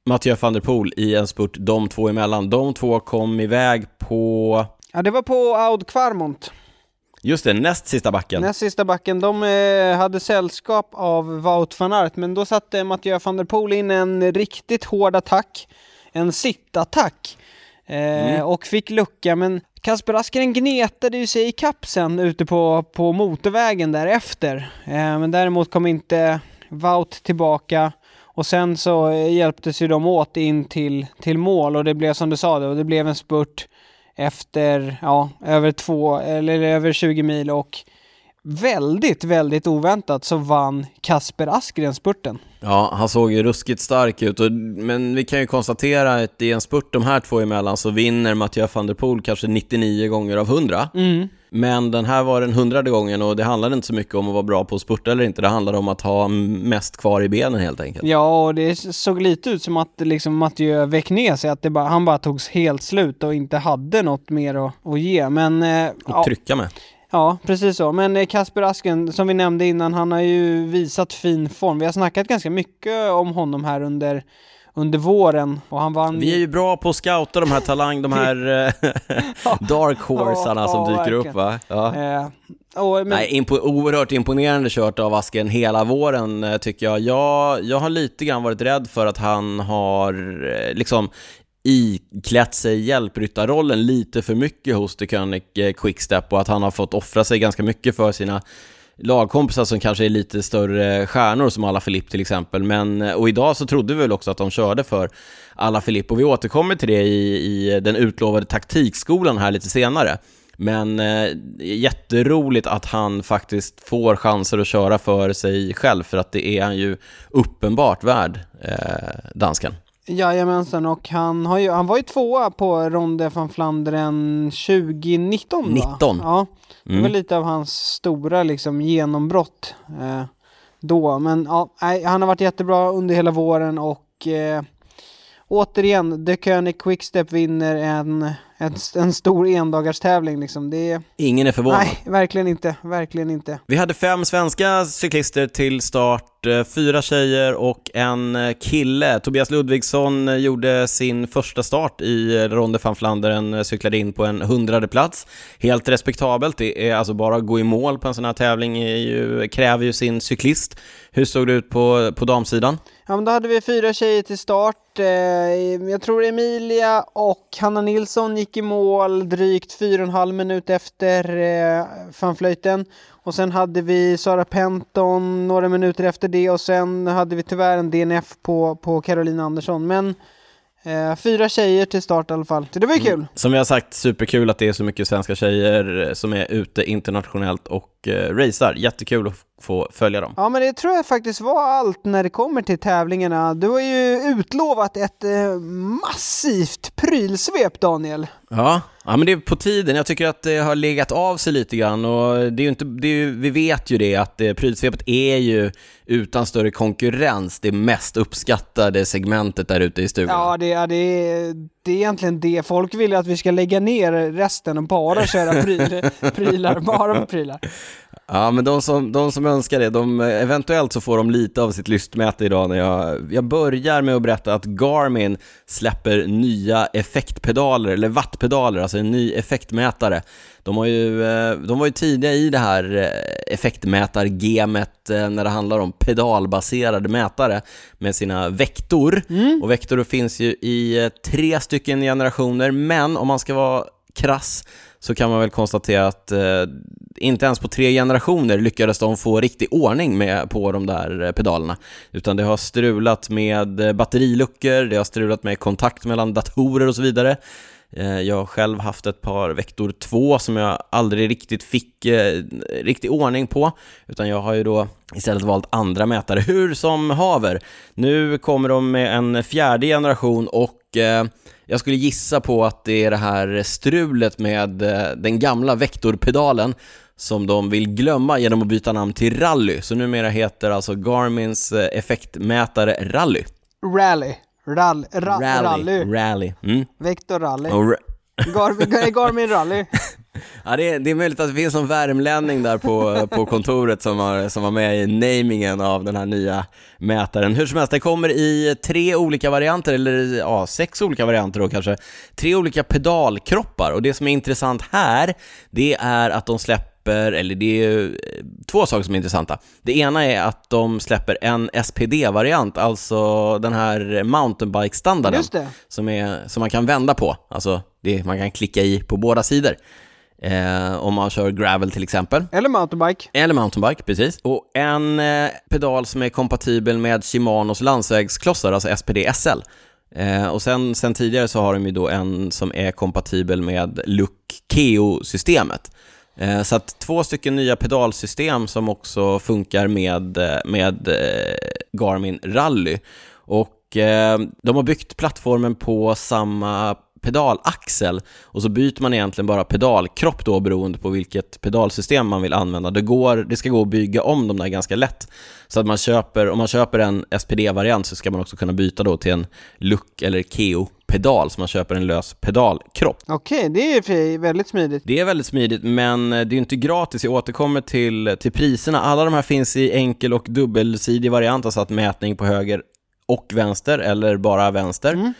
Mathieu van der Poel i en spurt de två emellan. De två kom iväg på... Ja, det var på Aud Kvarmont. Just det, näst sista backen. Näst sista backen. De eh, hade sällskap av Wout van Aert, men då satte Mathieu van der Poel in en riktigt hård attack. En sittattack. Eh, mm. Och fick lucka, men Kasper Askren gnetade ju sig i kapp sen ute på, på motorvägen därefter. Eh, men däremot kom inte Wout tillbaka. Och sen så hjälptes ju de åt in till, till mål och det blev som du sa, det, och det blev en spurt efter, ja, över två, eller över 20 mil och väldigt, väldigt oväntat så vann Kasper Askren spurten. Ja, han såg ju ruskigt stark ut, och, men vi kan ju konstatera att i en spurt de här två emellan så vinner Mathieu van der Poel kanske 99 gånger av 100. Mm. Men den här var den hundrade gången och det handlade inte så mycket om att vara bra på att spurta eller inte, det handlade om att ha mest kvar i benen helt enkelt. Ja, och det såg lite ut som att liksom Mathieu väck ner sig, att det bara, han bara togs helt slut och inte hade något mer att, att ge. Men, eh, och ja. trycka med. Ja, precis så. Men eh, Kasper Asken, som vi nämnde innan, han har ju visat fin form. Vi har snackat ganska mycket om honom här under under våren och han vann Vi är ju bra på att scouta de här talang, de här eh, dark horsarna ja, som ja, dyker verkligen. upp va? Ja. Eh, och, men... Nej, impo oerhört imponerande kört av Asken hela våren eh, tycker jag. jag. Jag har lite grann varit rädd för att han har liksom iklätt sig hjälpryttarrollen lite för mycket hos The König eh, Quickstep och att han har fått offra sig ganska mycket för sina lagkompisar som kanske är lite större stjärnor som alla Filipp till exempel. Men, eh, och idag så trodde vi väl också att de körde för alla Filipp och vi återkommer till det i, i den utlovade taktikskolan här lite senare. Men eh, jätteroligt att han faktiskt får chanser att köra för sig själv för att det är han ju uppenbart värd, eh, dansken. Jajamensan, och han, har ju, han var ju tvåa på Ronde van Flandern 2019 va? 19? Ja, det var mm. lite av hans stora liksom genombrott eh, då. Men ja, han har varit jättebra under hela våren och eh, återigen, The König Quickstep vinner en en, en stor endagarstävling liksom. Det är... Ingen är förvånad. Nej, verkligen inte. Verkligen inte. Vi hade fem svenska cyklister till start, eh, fyra tjejer och en eh, kille. Tobias Ludvigsson eh, gjorde sin första start i Ronde van Flandern, cyklade in på en hundrade plats. Helt respektabelt, det är alltså bara att gå i mål på en sån här tävling ju, kräver ju sin cyklist. Hur såg det ut på, på damsidan? Ja, men då hade vi fyra tjejer till start. Jag tror Emilia och Hanna Nilsson gick i mål drygt fyra och en halv minut efter eh, fanflöjten. Och sen hade vi Sara Penton några minuter efter det och sen hade vi tyvärr en DNF på, på Caroline Andersson. Men Eh, fyra tjejer till start i alla fall, så det var ju mm. kul. Mm. Som vi har sagt, superkul att det är så mycket svenska tjejer som är ute internationellt och eh, racear. Jättekul att få följa dem. Ja, men det tror jag faktiskt var allt när det kommer till tävlingarna. Du har ju utlovat ett eh, massivt prylsvep, Daniel. Ja, ja, men det är på tiden. Jag tycker att det har legat av sig lite grann och det är inte, det är ju, vi vet ju det att eh, prylsvepet är ju utan större konkurrens det mest uppskattade segmentet där ute i stugan. Ja, det, ja, det, är, det är egentligen det. Folk vill att vi ska lägga ner resten och bara köra pryl, prylar, bara prylar. Ja, men de som, de som önskar det, de, eventuellt så får de lite av sitt lystmäte idag när jag, jag börjar med att berätta att Garmin släpper nya effektpedaler, eller wattpedaler, alltså en ny effektmätare. De, har ju, eh, de var ju tidiga i det här eh, effektmätargemet eh, när det handlar om pedalbaserade mätare med sina Vektor. Mm. Och Vektor finns ju i tre stycken generationer, men om man ska vara krass så kan man väl konstatera att eh, inte ens på tre generationer lyckades de få riktig ordning med, på de där eh, pedalerna. Utan det har strulat med eh, batteriluckor, det har strulat med kontakt mellan datorer och så vidare. Eh, jag har själv haft ett par Vector 2 som jag aldrig riktigt fick eh, riktig ordning på, utan jag har ju då istället valt andra mätare. Hur som haver, nu kommer de med en fjärde generation och eh, jag skulle gissa på att det är det här strulet med eh, den gamla vektorpedalen som de vill glömma genom att byta namn till Rally. Så numera heter alltså Garmins eh, effektmätare Rally. Rally. Rall, ra, rally. Rally. Rally. Mm. Vector Rally. Gar, Garmin Rally. ja, det är, det är möjligt att det finns någon värmlänning där på, på kontoret som var, som var med i namingen av den här nya mätaren. Hur som helst, den kommer i tre olika varianter, eller ja, sex olika varianter då kanske. Tre olika pedalkroppar och det som är intressant här, det är att de släpper eller det är eh, två saker som är intressanta. Det ena är att de släpper en SPD-variant, alltså den här mountainbike-standarden som, som man kan vända på, alltså det, man kan klicka i på båda sidor. Eh, om man kör gravel till exempel. Eller mountainbike. Eller mountainbike, precis. Och en eh, pedal som är kompatibel med Shimanos landsvägsklossar, alltså SPD SL. Eh, och sen, sen tidigare så har de ju då en som är kompatibel med Look Keo-systemet. Eh, så att två stycken nya pedalsystem som också funkar med, eh, med eh, Garmin Rally. Och de har byggt plattformen på samma pedalaxel och så byter man egentligen bara pedalkropp då beroende på vilket pedalsystem man vill använda. Det, går, det ska gå att bygga om dem där ganska lätt. Så att man köper, om man köper en SPD-variant så ska man också kunna byta då till en Look eller Keo pedal, så man köper en lös pedalkropp. Okej, okay, det är väldigt smidigt. Det är väldigt smidigt, men det är inte gratis. Jag återkommer till, till priserna. Alla de här finns i enkel och dubbelsidig variant, alltså att mätning på höger och vänster, eller bara vänster. Mm.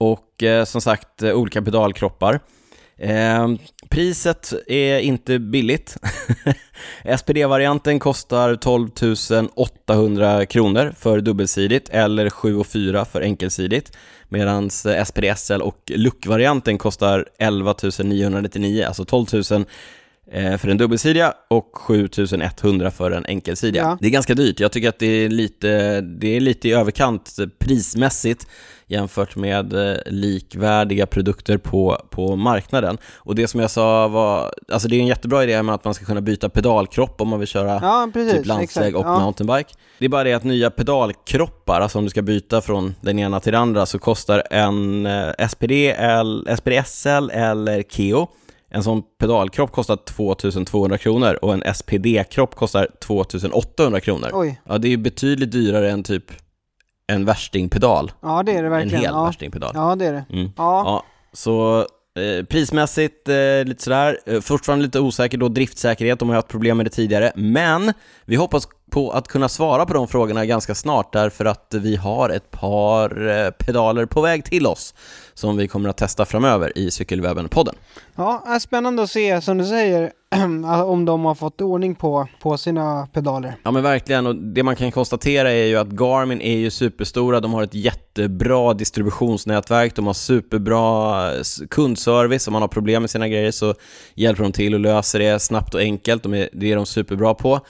Och eh, som sagt, eh, olika pedalkroppar. Eh, priset är inte billigt. SPD-varianten kostar 12 800 kronor för dubbelsidigt eller 7 4 för enkelsidigt. Medan eh, SPD-SL och Look-varianten kostar 11 999, alltså 12 000 för den dubbelsidiga och 7100 för den enkelsidiga. Ja. Det är ganska dyrt. Jag tycker att det är lite, det är lite i överkant prismässigt jämfört med eh, likvärdiga produkter på, på marknaden. Och det som jag sa var, alltså det är en jättebra idé med att man ska kunna byta pedalkropp om man vill köra ja, precis, typ landsväg och ja. mountainbike. Det är bara det att nya pedalkroppar, alltså om du ska byta från den ena till den andra så kostar en eh, SPD, SPD SL eller Keo en sån pedalkropp kostar 2200 kronor och en SPD-kropp kostar 2800 kronor. Oj. Ja, det är betydligt dyrare än typ en värstingpedal. Ja, det är det verkligen. En hel ja. värstingpedal. Ja, det är det. Mm. Ja. ja. Så eh, prismässigt eh, lite sådär, eh, fortfarande lite osäker då, driftsäkerhet, de har haft problem med det tidigare, men vi hoppas på att kunna svara på de frågorna ganska snart därför att vi har ett par eh, pedaler på väg till oss som vi kommer att testa framöver i Cykelwebben-podden. Ja, spännande att se som du säger om de har fått ordning på, på sina pedaler. Ja men verkligen, och det man kan konstatera är ju att Garmin är ju superstora, de har ett jättebra distributionsnätverk, de har superbra kundservice, om man har problem med sina grejer så hjälper de till och löser det snabbt och enkelt, de är, det är de superbra på.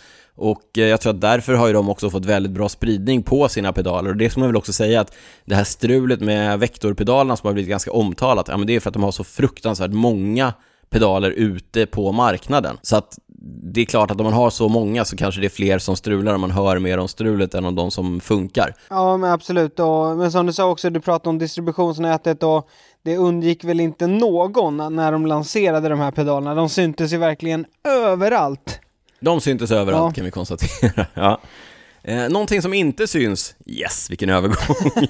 Och eh, jag tror att därför har ju de också fått väldigt bra spridning på sina pedaler. Och det ska man väl också säga att det här strulet med vektorpedalerna som har blivit ganska omtalat, ja men det är för att de har så fruktansvärt många pedaler ute på marknaden. Så att det är klart att om man har så många så kanske det är fler som strular och man hör mer om strulet än om de som funkar. Ja men absolut, och, men som du sa också, du pratade om distributionsnätet och det undgick väl inte någon när de lanserade de här pedalerna. De syntes ju verkligen överallt. De syntes överallt ja. kan vi konstatera. ja. Eh, någonting som inte syns, yes vilken övergång.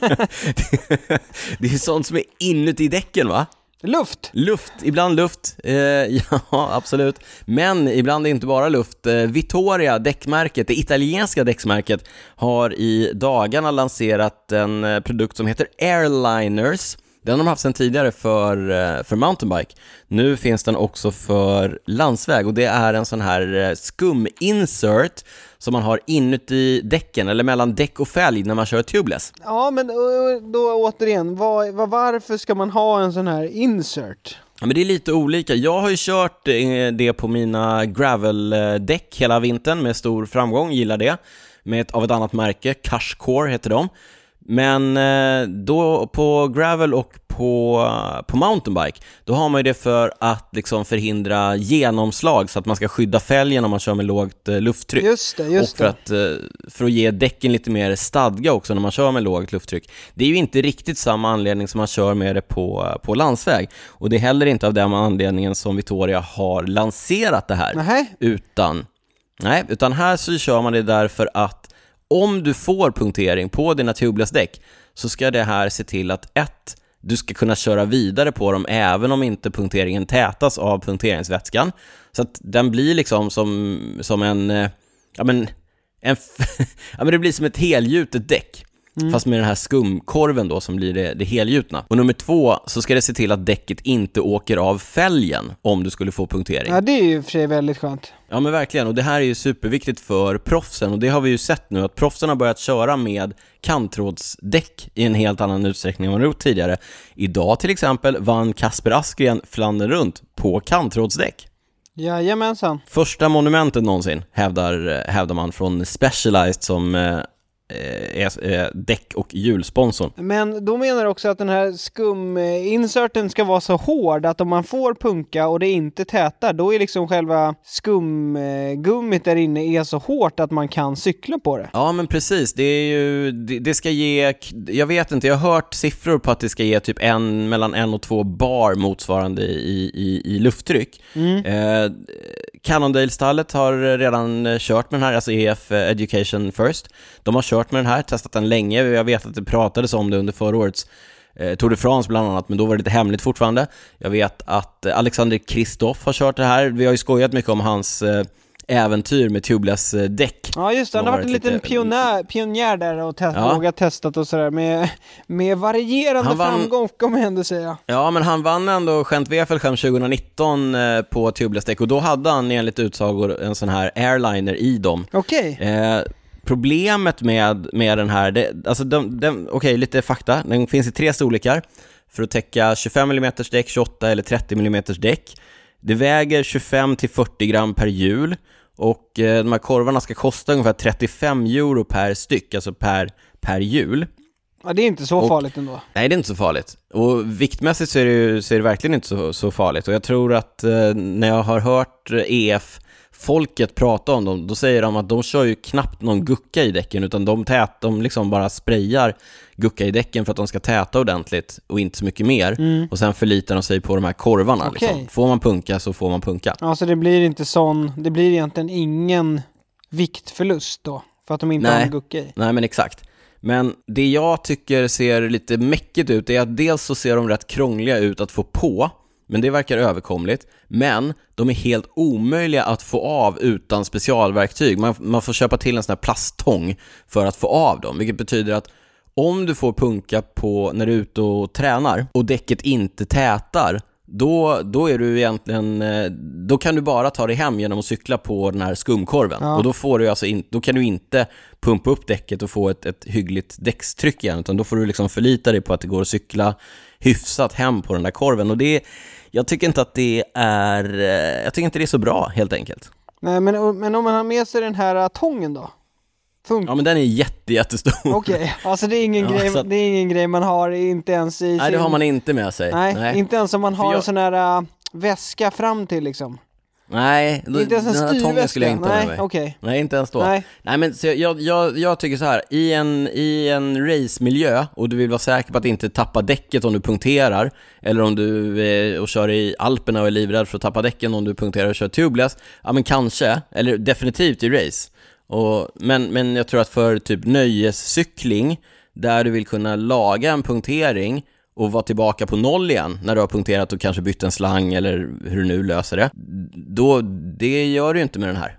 det är sånt som är inuti däcken va? Luft! Luft, ibland luft, eh, ja absolut. Men ibland inte bara luft. Eh, Vittoria, däckmärket, det italienska däcksmärket, har i dagarna lanserat en eh, produkt som heter Airliners den har de haft sedan tidigare för, eh, för mountainbike. Nu finns den också för landsväg och det är en sån här eh, skum-insert som man har inuti däcken eller mellan däck och fälg när man kör tubeless. Ja, men då återigen, var, var, varför ska man ha en sån här insert? Ja, men det är lite olika. Jag har ju kört eh, det på mina gravel-däck hela vintern med stor framgång, gillar det. Med ett, av ett annat märke, Cashcore heter de. Men då på gravel och på, på mountainbike, då har man ju det för att liksom förhindra genomslag så att man ska skydda fälgen om man kör med lågt eh, lufttryck. Just det, just och för att, eh, för att ge däcken lite mer stadga också när man kör med lågt lufttryck. Det är ju inte riktigt samma anledning som man kör med det på, på landsväg. Och det är heller inte av den anledningen som Vittoria har lanserat det här. Nej. Utan, nej, utan här så kör man det därför att om du får punktering på dina tubeless däck så ska det här se till att ett, du ska kunna köra vidare på dem även om inte punkteringen tätas av punkteringsvätskan. Så att den blir liksom som, som en, eh, ja men, en ja men det blir som ett helgjutet däck. Mm. Fast med den här skumkorven då som blir det, det helgjutna. Och nummer två, så ska det se till att däcket inte åker av fälgen om du skulle få punktering. Ja, det är ju för sig väldigt skönt. Ja men verkligen, och det här är ju superviktigt för proffsen och det har vi ju sett nu att proffsen har börjat köra med kanttrådsdäck i en helt annan utsträckning än vad de gjort tidigare. Idag till exempel vann Kasper Askren Flandern runt på kanttrådsdäck. Jajamensan. Första monumentet någonsin, hävdar, hävdar man från Specialized som eh, är däck och hjulsponsorn. Men då menar du också att den här skuminserten ska vara så hård att om man får punka och det inte tätar, då är liksom själva skumgummit där inne är så hårt att man kan cykla på det. Ja, men precis. Det är ju, det, det ska ge, jag vet inte, jag har hört siffror på att det ska ge typ en, mellan en och två bar motsvarande i, i, i lufttryck. Mm. Eh, Cannondale-stallet har redan eh, kört med den här, alltså EF eh, Education First. De har kört med den här, testat den länge. Jag vet att det pratades om det under förra årets eh, Tour de France bland annat, men då var det lite hemligt fortfarande. Jag vet att eh, Alexander Kristoff har kört det här. Vi har ju skojat mycket om hans eh, äventyr med tubeless eh, däck. Ja just det, han har varit en liten lite... pionjär, pionjär där och te ja. vågat testat och sådär med, med varierande vann... framgång kommer jag ändå säga. Ja men han vann ändå Gent Wefelgem 2019 eh, på tubeless däck och då hade han enligt utsagor en sån här airliner i dem. Okej. Okay. Eh, problemet med, med den här, det, alltså okej okay, lite fakta, den finns i tre storlekar för att täcka 25 mm däck, 28 eller 30 mm däck. Det väger 25 till 40 gram per hjul och eh, de här korvarna ska kosta ungefär 35 euro per styck, alltså per, per hjul. Ja, det är inte så och, farligt ändå. Nej, det är inte så farligt. Och viktmässigt så är det, ju, så är det verkligen inte så, så farligt. Och jag tror att eh, när jag har hört EF folket prata om dem, då säger de att de kör ju knappt någon gucka i däcken, utan de, tät, de liksom bara sprayar gucka i däcken för att de ska täta ordentligt och inte så mycket mer. Mm. Och sen förlitar de sig på de här korvarna. Okay. Liksom. Får man punka så får man punka. Ja, så det blir inte sån, det blir egentligen ingen viktförlust då? För att de inte Nej. har gucka i? Nej, men exakt. Men det jag tycker ser lite mäckigt ut är att dels så ser de rätt krångliga ut att få på, men det verkar överkomligt. Men de är helt omöjliga att få av utan specialverktyg. Man, man får köpa till en sån här plasttång för att få av dem, vilket betyder att om du får punka på när du är ute och tränar och däcket inte tätar, då, då är du egentligen, eh, då kan du bara ta dig hem genom att cykla på den här skumkorven. Ja. Och då, får du alltså in, då kan du inte pumpa upp däcket och få ett, ett hyggligt däckstryck igen, utan då får du liksom förlita dig på att det går att cykla hyfsat hem på den där korven. Och det, jag tycker inte att det är, eh, jag tycker inte det är så bra helt enkelt. Nej, men, men om man har med sig den här eh, tången då? Fun ja men den är jätte, jättestor. Okej, okay. alltså det är, ingen ja, grej, det är ingen grej man har inte ens i Nej sin... det har man inte med sig. Nej, Nej. inte ens om man har jag... en sån här uh, väska fram till liksom. Nej, då, inte ens en den här tången skulle jag inte Nej, ha med mig. Okay. Nej, inte ens då. Nej, Nej men så jag, jag, jag tycker så här, i en, i en racemiljö och du vill vara säker på att inte tappa däcket om du punkterar, eller om du eh, och kör i Alperna och är livrädd för att tappa däcken om du punkterar och kör tubeless, ja men kanske, eller definitivt i race. Och, men, men jag tror att för typ nöjescykling, där du vill kunna laga en punktering och vara tillbaka på noll igen när du har punkterat och kanske bytt en slang eller hur du nu löser det, då, det gör du ju inte med den här.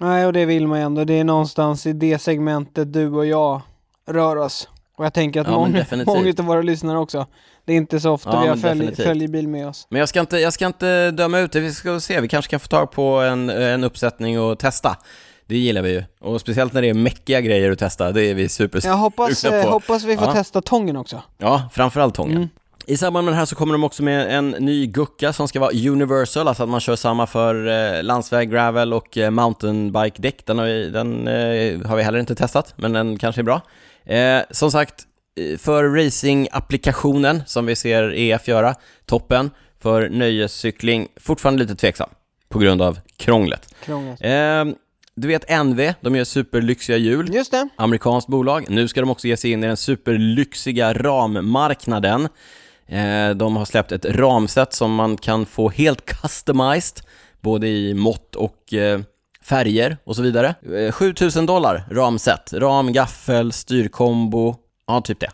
Nej, och det vill man ju ändå. Det är någonstans i det segmentet du och jag rör oss. Och jag tänker att ja, många, många av våra lyssnare också. Det är inte så ofta ja, vi har följ, följebil med oss. Men jag ska, inte, jag ska inte döma ut det, vi ska se, vi kanske kan få tag på en, en uppsättning och testa. Det gillar vi ju. Och speciellt när det är mäckiga grejer att testa, det är vi super Jag hoppas, på. Hoppas vi får ja. testa tången också. Ja, framförallt tången. Mm. I samband med den här så kommer de också med en ny gucka som ska vara universal, alltså att man kör samma för eh, landsväg, gravel och eh, mountainbike-däck. Den, har vi, den eh, har vi heller inte testat, men den kanske är bra. Eh, som sagt, för racing-applikationen som vi ser EF göra, toppen. För nöjescykling, fortfarande lite tveksam på grund av krånglet. Krånglet. Eh, du vet NV, de gör superlyxiga hjul. Just det. Amerikanskt bolag. Nu ska de också ge sig in i den superlyxiga rammarknaden. Eh, de har släppt ett ramset som man kan få helt customized, både i mått och eh, färger och så vidare. 7000 dollar ramset. Ram, gaffel, styrkombo, ja typ det.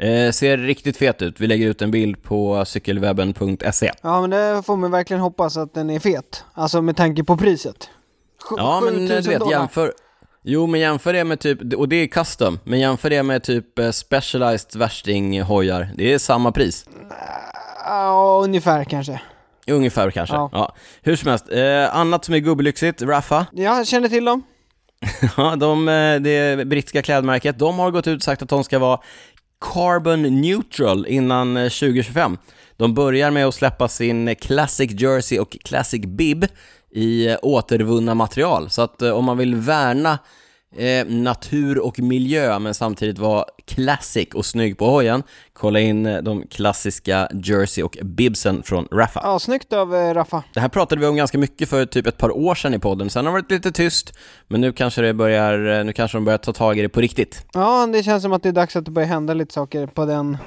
Eh, ser riktigt fet ut. Vi lägger ut en bild på cykelwebben.se. Ja, men det får man verkligen hoppas att den är fet. Alltså med tanke på priset. Ja, men du vet, jämför... Jo, men jämför det med typ, och det är custom, men jämför det med typ eh, specialized värstinghojar. Det är samma pris. Ja, ungefär kanske. Ungefär kanske, ja. ja. Hur som helst, eh, annat som är gubblyxigt, Raffa. Ja, jag känner till dem. ja, de, eh, det brittiska klädmärket, de har gått ut och sagt att de ska vara carbon neutral innan 2025. Eh, de börjar med att släppa sin Classic Jersey och Classic Bib i eh, återvunna material. Så att om man vill värna eh, natur och miljö men samtidigt vara classic och snygg på hojen. Kolla in eh, de klassiska jersey och bibsen från Raffa. Ja, snyggt av eh, Raffa. Det här pratade vi om ganska mycket för typ ett par år sedan i podden. Sen har det varit lite tyst, men nu kanske det börjar, eh, nu kanske de börjar ta tag i det på riktigt. Ja, det känns som att det är dags att det börjar hända lite saker på den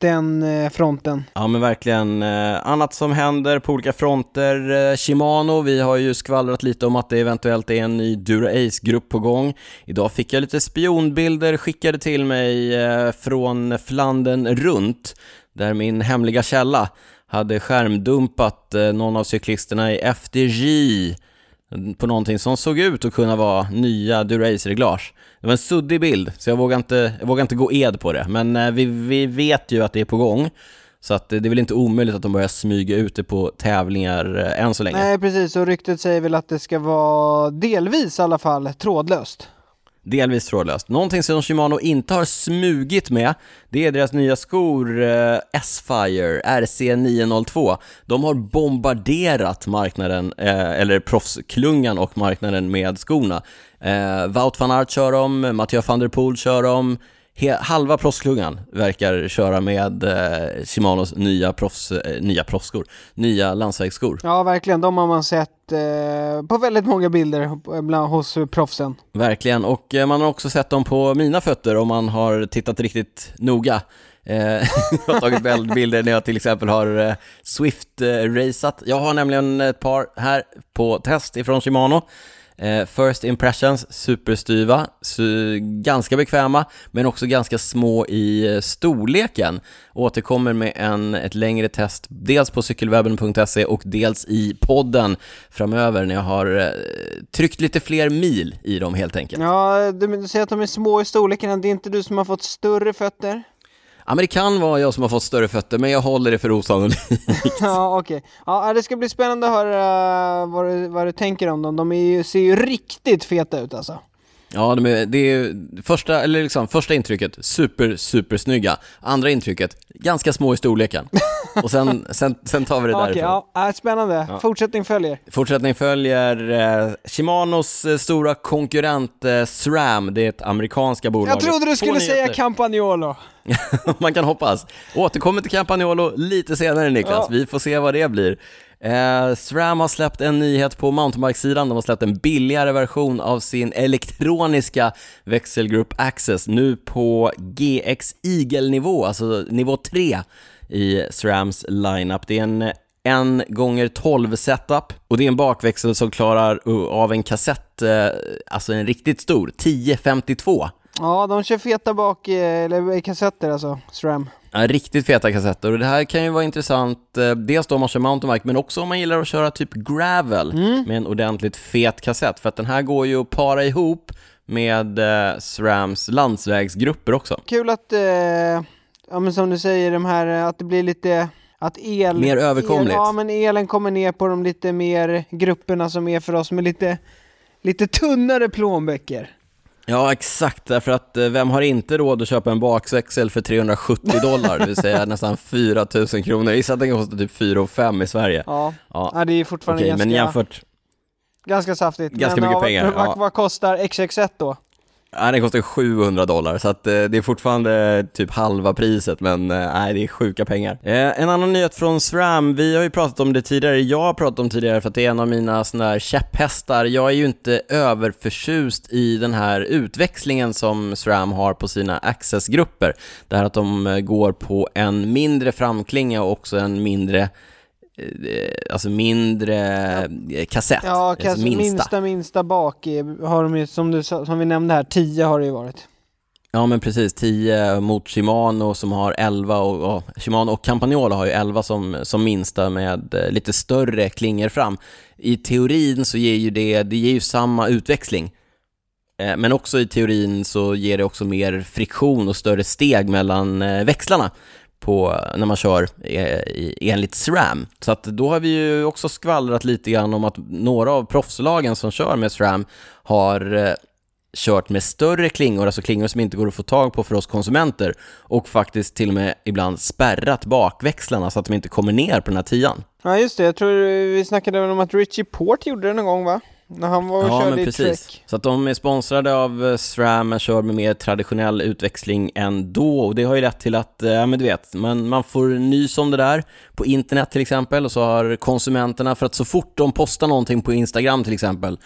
den eh, fronten. Ja men verkligen. Eh, annat som händer på olika fronter. Eh, Shimano, vi har ju skvallrat lite om att det eventuellt är en ny Dura Ace-grupp på gång. Idag fick jag lite spionbilder skickade till mig från Flandern runt, där min hemliga källa hade skärmdumpat någon av cyklisterna i FDJ på någonting som såg ut att kunna vara nya Durace-reglage. Det var en suddig bild, så jag vågar inte, jag vågar inte gå ed på det. Men eh, vi, vi vet ju att det är på gång. Så att det är väl inte omöjligt att de börjar smyga ut det på tävlingar eh, än så länge. Nej, precis. Och ryktet säger väl att det ska vara delvis i alla fall trådlöst. Delvis trådlöst. Någonting som Shimano inte har smugit med, det är deras nya skor eh, S-Fire RC902. De har bombarderat marknaden, eh, eller proffsklungan och marknaden med skorna. Eh, Wout van Aert kör dem, Mathieu van der Poel kör dem, halva proffsklungan verkar köra med eh, Shimanos nya, proffs, eh, nya proffsskor, nya landsvägsskor. Ja, verkligen. De har man sett eh, på väldigt många bilder bland, hos proffsen. Verkligen, och eh, man har också sett dem på mina fötter om man har tittat riktigt noga. Eh, jag har tagit bilder när jag till exempel har eh, Swift-raceat. Jag har nämligen ett par här på test ifrån Shimano. Eh, first impressions, superstyva, su ganska bekväma, men också ganska små i eh, storleken. Återkommer med en, ett längre test, dels på cykelwebben.se och dels i podden framöver när jag har eh, tryckt lite fler mil i dem helt enkelt. Ja, du, du säger att de är små i storleken, det är inte du som har fått större fötter? Ja, men det kan vara jag som har fått större fötter, men jag håller det för osannolikt. ja, okej. Okay. Ja, det ska bli spännande att höra vad du, vad du tänker om dem. De ju, ser ju riktigt feta ut alltså. Ja, de är, det är första, eller liksom, första intrycket, super, super snygga. Andra intrycket, ganska små i storleken. Och sen, sen, sen tar vi det därifrån. Okej, ja, spännande. Ja. Fortsättning följer. Fortsättning följer eh, Shimanos eh, stora konkurrent eh, SRAM, det är ett amerikanska bolag. Jag trodde du skulle säga Campagnolo. Man kan hoppas. Återkommer till Campagnolo lite senare Niklas, ja. vi får se vad det blir. Eh, SRAM har släppt en nyhet på mountainbikesidan, de har släppt en billigare version av sin elektroniska växelgrupp Access nu på GX Eagle-nivå, alltså nivå 3 i SRAMs lineup. Det är en 1 gånger 12 setup och det är en bakväxel som klarar av en kassett, eh, alltså en riktigt stor, 1052. Ja, de kör feta bak, eh, eller kassetter alltså, SRAM. Ja, riktigt feta kassetter och det här kan ju vara intressant, eh, dels då om man kör mountainbike men också om man gillar att köra typ gravel mm. med en ordentligt fet kassett för att den här går ju att para ihop med eh, SRAMs landsvägsgrupper också. Kul att, eh, ja men som du säger, de här, att det blir lite att el... Mer överkomligt. El, ja, men elen kommer ner på de lite mer grupperna som är för oss med lite, lite tunnare plånböcker. Ja, exakt, därför att eh, vem har inte råd att köpa en bakväxel för 370 dollar, det vill säga nästan 4 000 kronor. Gissa att den kostar typ 4 5 i Sverige. Ja, ja. ja det är fortfarande Okej, ganska... men jämfört... Ganska saftigt. Ganska men, mycket ja, pengar. Vad, vad kostar XX1 då? Nej, den kostar 700 dollar, så att, eh, det är fortfarande eh, typ halva priset, men eh, nej, det är sjuka pengar. Eh, en annan nyhet från SRAM, vi har ju pratat om det tidigare, jag har pratat om det tidigare för att det är en av mina sådana här käpphästar. Jag är ju inte överförtjust i den här utväxlingen som SRAM har på sina accessgrupper. Det här att de eh, går på en mindre framklinga och också en mindre alltså mindre ja. kassett. Ja, kass alltså minsta. minsta, minsta bak har de ju, som, du, som vi nämnde här, 10 har det ju varit. Ja men precis, 10 mot Shimano som har 11 och, och Shimano och Campagnolo har ju 11 som, som minsta med eh, lite större klingor fram. I teorin så ger ju det, det ger ju samma utväxling. Eh, men också i teorin så ger det också mer friktion och större steg mellan växlarna på, när man kör enligt SRAM. Så att då har vi ju också skvallrat lite grann om att några av proffslagen som kör med SRAM har eh, kört med större klingor, alltså klingor som inte går att få tag på för oss konsumenter och faktiskt till och med ibland spärrat bakväxlarna så att de inte kommer ner på den här tian. Ja just det, jag tror vi snackade om att Richie Port gjorde det någon gång va? När han var och ja, körde men precis. Trek. Så att de är sponsrade av eh, SRAM, men kör med mer traditionell utväxling ändå. Och det har ju lett till att, eh, ja men du vet, man, man får nys om det där på internet till exempel. Och så har konsumenterna, för att så fort de postar någonting på Instagram till exempel,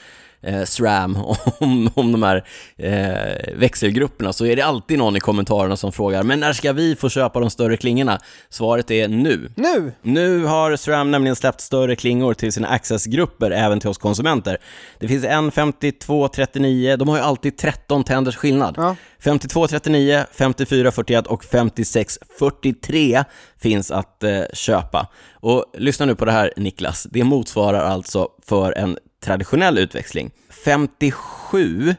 eh, SRAM om, om de här eh, växelgrupperna så är det alltid någon i kommentarerna som frågar “Men när ska vi få köpa de större klingorna?” Svaret är nu. Nu? Nu har SRAM nämligen släppt större klingor till sina accessgrupper även till oss konsumenter. Det finns en 5239, de har ju alltid 13 tänders skillnad. Ja. 5239, 5441 och 5643 finns att eh, köpa. Och lyssna nu på det här Niklas, det motsvarar alltså för en traditionell utväxling. 57,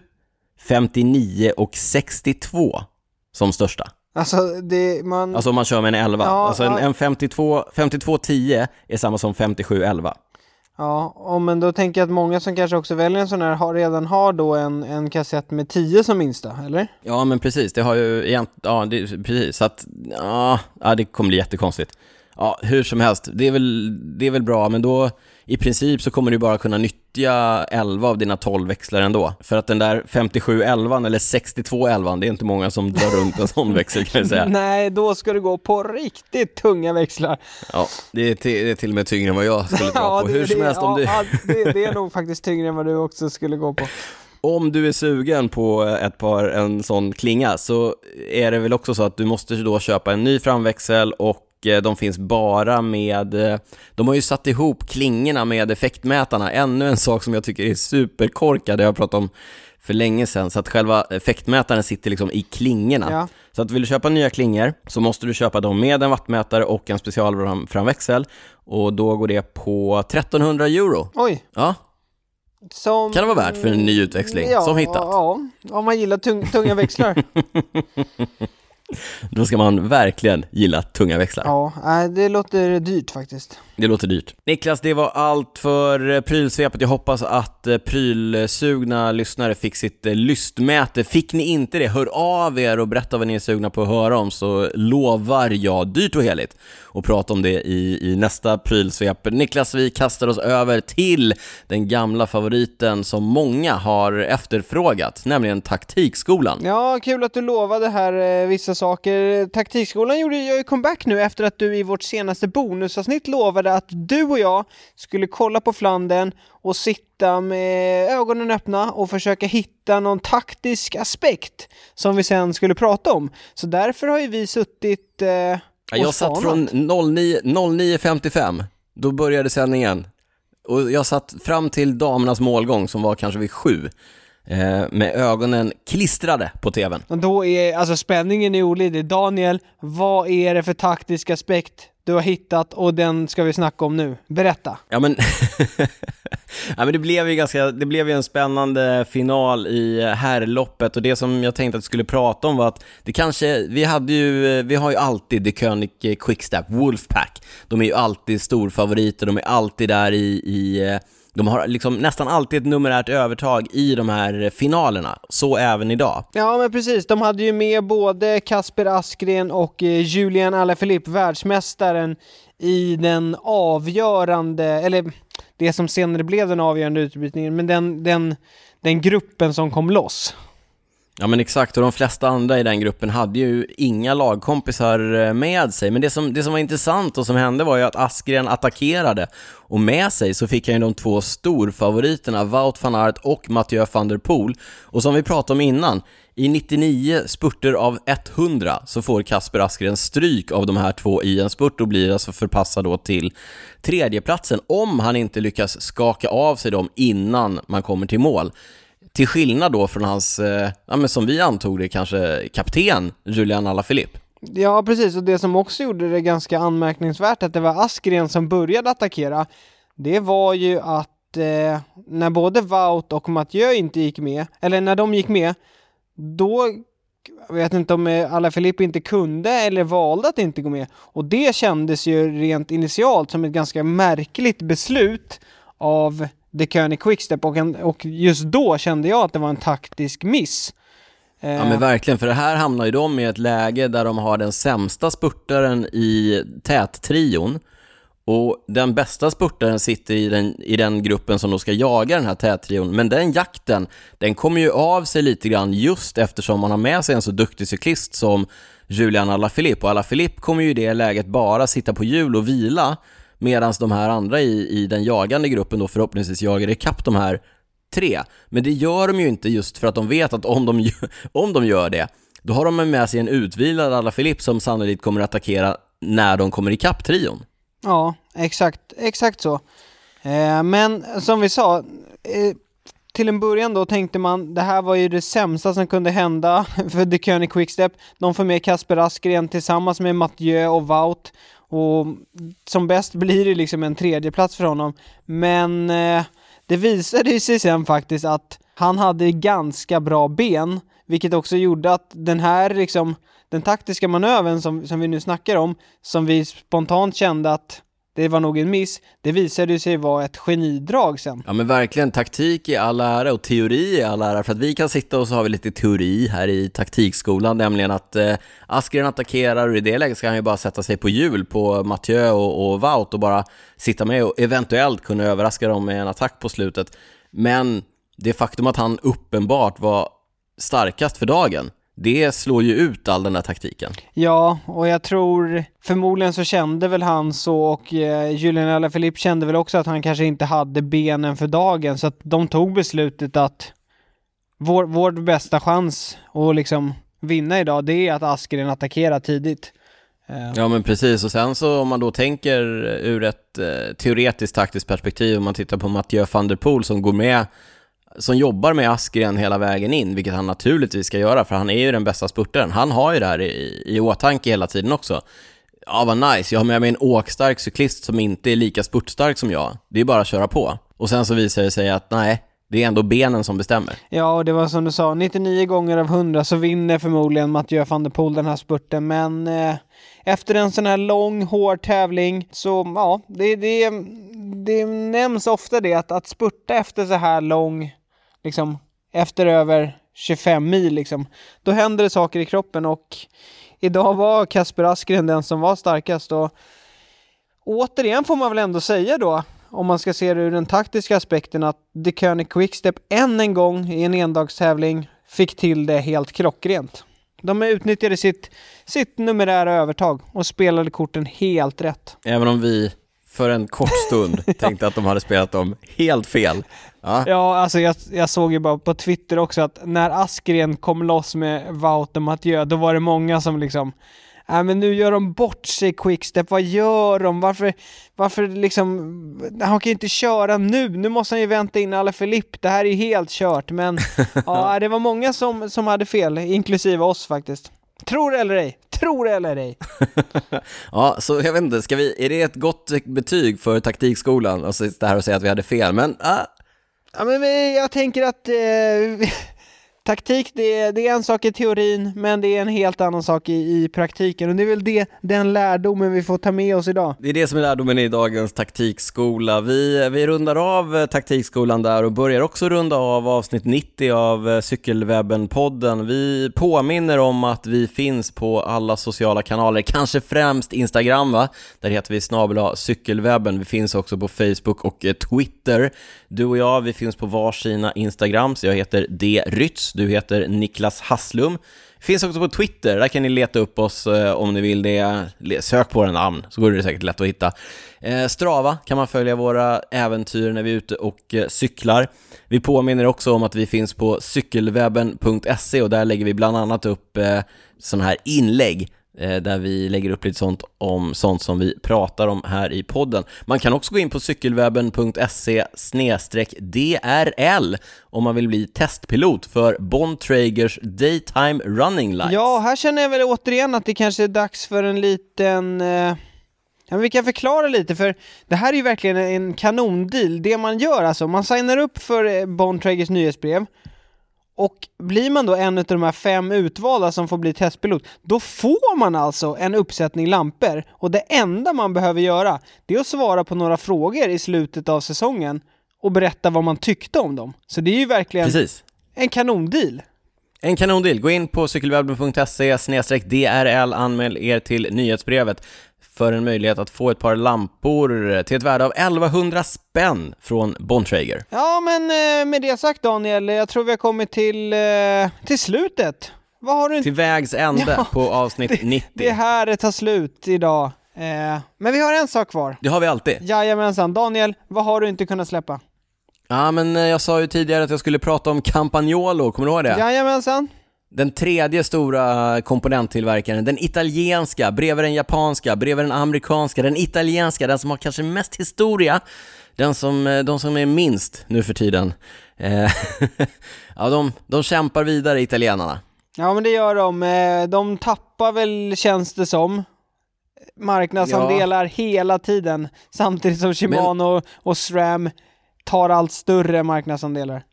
59 och 62 som största. Alltså, det, man... Alltså om man kör med en 11. Ja, alltså en, en 52, 52 10 är samma som 57 11. Ja, men då tänker jag att många som kanske också väljer en sån här har, redan har då en, en kassett med 10 som minsta, eller? Ja, men precis. Det har ju egentligen, ja, det, precis. Så att, ja, det kommer bli jättekonstigt. Ja, hur som helst, det är väl, det är väl bra, men då i princip så kommer du bara kunna nyttja 11 av dina 12 växlar ändå. För att den där 5711 eller 6211, det är inte många som drar runt en sån växel kan jag säga. Nej, då ska du gå på riktigt tunga växlar. Ja, det är, till, det är till och med tyngre än vad jag skulle dra ja, på. Hur som helst om ja, du... det, det är nog faktiskt tyngre än vad du också skulle gå på om du är sugen på ett par, en sån klinga så är det väl också så att du måste då köpa en ny framväxel och de finns bara med, eh, de har ju satt ihop klingorna med effektmätarna, ännu en sak som jag tycker är superkorkad, det har jag pratat om för länge sedan, så att själva effektmätaren sitter liksom i klingorna. Ja. Så att vill du köpa nya klingor så måste du köpa dem med en wattmätare och en specialframväxel och då går det på 1300 euro. Oj! Ja. Som... Kan det vara värt för en ny utväxling, ja, som hittat. Ja, om man gillar tung, tunga växlar. Då ska man verkligen gilla tunga växlar. Ja, det låter dyrt faktiskt. Det låter dyrt. Niklas, det var allt för eh, prylsvepet. Jag hoppas att eh, prylsugna lyssnare fick sitt eh, lystmäte. Fick ni inte det, hör av er och berätta vad ni är sugna på att höra om så lovar jag dyrt och heligt och prata om det i, i nästa prylsvep. Niklas, vi kastar oss över till den gamla favoriten som många har efterfrågat, nämligen taktikskolan. Ja, kul att du lovade här vissa saker. Taktikskolan gjorde ju comeback nu efter att du i vårt senaste bonusavsnitt lovade att du och jag skulle kolla på Flandern och sitta med ögonen öppna och försöka hitta någon taktisk aspekt som vi sen skulle prata om. Så därför har ju vi suttit eh, Jag satt från 09.55, då började sändningen. Och jag satt fram till damernas målgång som var kanske vid sju. Eh, med ögonen klistrade på tvn. Och då är, alltså spänningen är olidlig. Daniel, vad är det för taktisk aspekt du har hittat och den ska vi snacka om nu. Berätta. Ja men, ja, men det blev ju ganska, det blev ju en spännande final i herrloppet och det som jag tänkte att vi skulle prata om var att det kanske, vi hade ju, vi har ju alltid The König Quickstep, Wolfpack. De är ju alltid storfavoriter, de är alltid där i, i de har liksom nästan alltid ett numerärt övertag i de här finalerna, så även idag. Ja, men precis. De hade ju med både Kasper Askren och eh, Julian Alaphilippe, världsmästaren, i den avgörande, eller det som senare blev den avgörande utbrytningen, men den, den, den gruppen som kom loss. Ja men exakt, och de flesta andra i den gruppen hade ju inga lagkompisar eh, med sig. Men det som, det som var intressant och som hände var ju att Askren attackerade och med sig så fick han ju de två storfavoriterna Wout van Aert och Mathieu van der Poel. Och som vi pratade om innan, i 99 spurter av 100 så får Kasper Askren stryk av de här två i en spurt och blir alltså förpassad då till tredjeplatsen om han inte lyckas skaka av sig dem innan man kommer till mål. Till skillnad då från hans, eh, ja men som vi antog det kanske, kapten Julian Alaphilippe. Ja, precis. Och det som också gjorde det ganska anmärkningsvärt att det var Askren som började attackera, det var ju att eh, när både Wout och Mathieu inte gick med, eller när de gick med, då jag vet inte om eh, Alaphilippe inte kunde eller valde att inte gå med. Och det kändes ju rent initialt som ett ganska märkligt beslut av The König Quickstep och, en, och just då kände jag att det var en taktisk miss. Ja men eh. verkligen, för det här hamnar ju de i ett läge där de har den sämsta spurtaren i tättrion och den bästa spurtaren sitter i den, i den gruppen som då ska jaga den här tättrion. Men den jakten, den kommer ju av sig lite grann just eftersom man har med sig en så duktig cyklist som Julian Alaphilippe. Och Alaphilippe kommer ju i det läget bara sitta på hjul och vila medan de här andra i, i den jagande gruppen då förhoppningsvis jagar ikapp de här tre. Men det gör de ju inte just för att de vet att om de, om de gör det, då har de med sig en utvilad Alaphilippe som sannolikt kommer att attackera när de kommer ikapp trion. Ja, exakt, exakt så. Eh, men som vi sa, eh, till en början då tänkte man det här var ju det sämsta som kunde hända för The König Quickstep. De får med Kasper Askren tillsammans med Mathieu och Wout och som bäst blir det liksom en tredje plats för honom. Men eh, det visade sig sen faktiskt att han hade ganska bra ben, vilket också gjorde att den här liksom, den taktiska manövern som, som vi nu snackar om, som vi spontant kände att det var nog en miss, det visade sig vara ett genidrag sen. Ja men verkligen, taktik i all ära och teori i all ära, för att vi kan sitta och så har vi lite teori här i taktikskolan, nämligen att eh, Askren attackerar och i det läget ska han ju bara sätta sig på hjul på Mathieu och, och Wout och bara sitta med och eventuellt kunna överraska dem med en attack på slutet. Men det faktum att han uppenbart var starkast för dagen, det slår ju ut all den här taktiken. Ja, och jag tror förmodligen så kände väl han så och eh, Julian Alaphilippe kände väl också att han kanske inte hade benen för dagen så att de tog beslutet att vår, vår bästa chans att liksom vinna idag det är att Askren attackerar tidigt. Eh. Ja men precis, och sen så om man då tänker ur ett eh, teoretiskt taktiskt perspektiv, om man tittar på Mathieu van der Poel som går med som jobbar med Askren hela vägen in, vilket han naturligtvis ska göra, för han är ju den bästa spurtaren. Han har ju det här i, i åtanke hela tiden också. Ja, vad nice, jag har med mig en åkstark cyklist som inte är lika spurtstark som jag. Det är bara att köra på. Och sen så visar det sig att nej, det är ändå benen som bestämmer. Ja, och det var som du sa, 99 gånger av 100 så vinner förmodligen Mathieu van der Poel den här spurten, men eh, efter en sån här lång, hård tävling så, ja, det, det, det nämns ofta det att, att spurta efter så här lång liksom efter över 25 mil liksom, då händer det saker i kroppen och idag var Kasper Askren den som var starkast och återigen får man väl ändå säga då, om man ska se det ur den taktiska aspekten, att The König Quickstep än en gång i en endagstävling fick till det helt klockrent. De utnyttjade sitt, sitt numerära övertag och spelade korten helt rätt. Även om vi för en kort stund tänkte att de hade spelat dem helt fel. Ja, ja alltså jag, jag såg ju bara på Twitter också att när Askren kom loss med Wout och Mathieu, då var det många som liksom Nej men nu gör de bort sig Quickstep, vad gör de? Varför, varför liksom, han kan ju inte köra nu, nu måste han ju vänta in alla Filipp, det här är ju helt kört men ja, det var många som, som hade fel, inklusive oss faktiskt. Tror eller ej, tror eller ej. ja, så jag vet inte, ska vi, är det ett gott betyg för taktikskolan att sitta här och säga att vi hade fel? Men, ah. Ja, men jag tänker att eh, taktik, det är, det är en sak i teorin, men det är en helt annan sak i, i praktiken. Och det är väl det, den lärdomen vi får ta med oss idag. Det är det som är lärdomen i dagens taktikskola. Vi, vi rundar av eh, taktikskolan där och börjar också runda av avsnitt 90 av eh, Cykelwebben-podden. Vi påminner om att vi finns på alla sociala kanaler, kanske främst Instagram va? Där heter vi snabel cykelwebben. Vi finns också på Facebook och eh, Twitter. Du och jag, vi finns på varsina Instagrams. Jag heter D. Rytz du heter Niklas Hasslum. Finns också på Twitter, där kan ni leta upp oss eh, om ni vill det. Sök på våra namn, så går det säkert lätt att hitta. Eh, Strava kan man följa våra äventyr när vi är ute och eh, cyklar. Vi påminner också om att vi finns på cykelwebben.se och där lägger vi bland annat upp eh, sådana här inlägg Eh, där vi lägger upp lite sånt om sånt som vi pratar om här i podden. Man kan också gå in på cykelwebben.se DRL om man vill bli testpilot för Bontragers Daytime Running Lights. Ja, här känner jag väl återigen att det kanske är dags för en liten eh... Ja, men vi kan förklara lite, för det här är ju verkligen en kanondeal. Det man gör alltså, man signar upp för eh, Bontragers nyhetsbrev, och blir man då en av de här fem utvalda som får bli testpilot, då får man alltså en uppsättning lampor. Och det enda man behöver göra, det är att svara på några frågor i slutet av säsongen och berätta vad man tyckte om dem. Så det är ju verkligen Precis. en kanondeal. En kanondeal. Gå in på cykelwebben.se DRL, anmäl er till nyhetsbrevet för en möjlighet att få ett par lampor till ett värde av 1100 spänn från Bontrager. Ja, men eh, med det sagt Daniel, jag tror vi har kommit till, eh, till slutet. Vad har du Till vägs ände ja, på avsnitt det, 90. Det är här tar slut idag. Eh, men vi har en sak kvar. Det har vi alltid. Jajamensan. Daniel, vad har du inte kunnat släppa? Ja, men jag sa ju tidigare att jag skulle prata om Campagnolo, kommer du ihåg det? Jajamensan. Den tredje stora komponenttillverkaren, den italienska, bredvid den japanska, bredvid den amerikanska, den italienska, den som har kanske mest historia, den som, eh, de som är minst nu för tiden. Eh, ja, de, de kämpar vidare, italienarna. Ja, men det gör de. Eh, de tappar väl, känns det som, marknadsandelar ja. hela tiden, samtidigt som Shimano men... och SRAM tar allt större marknadsandelar.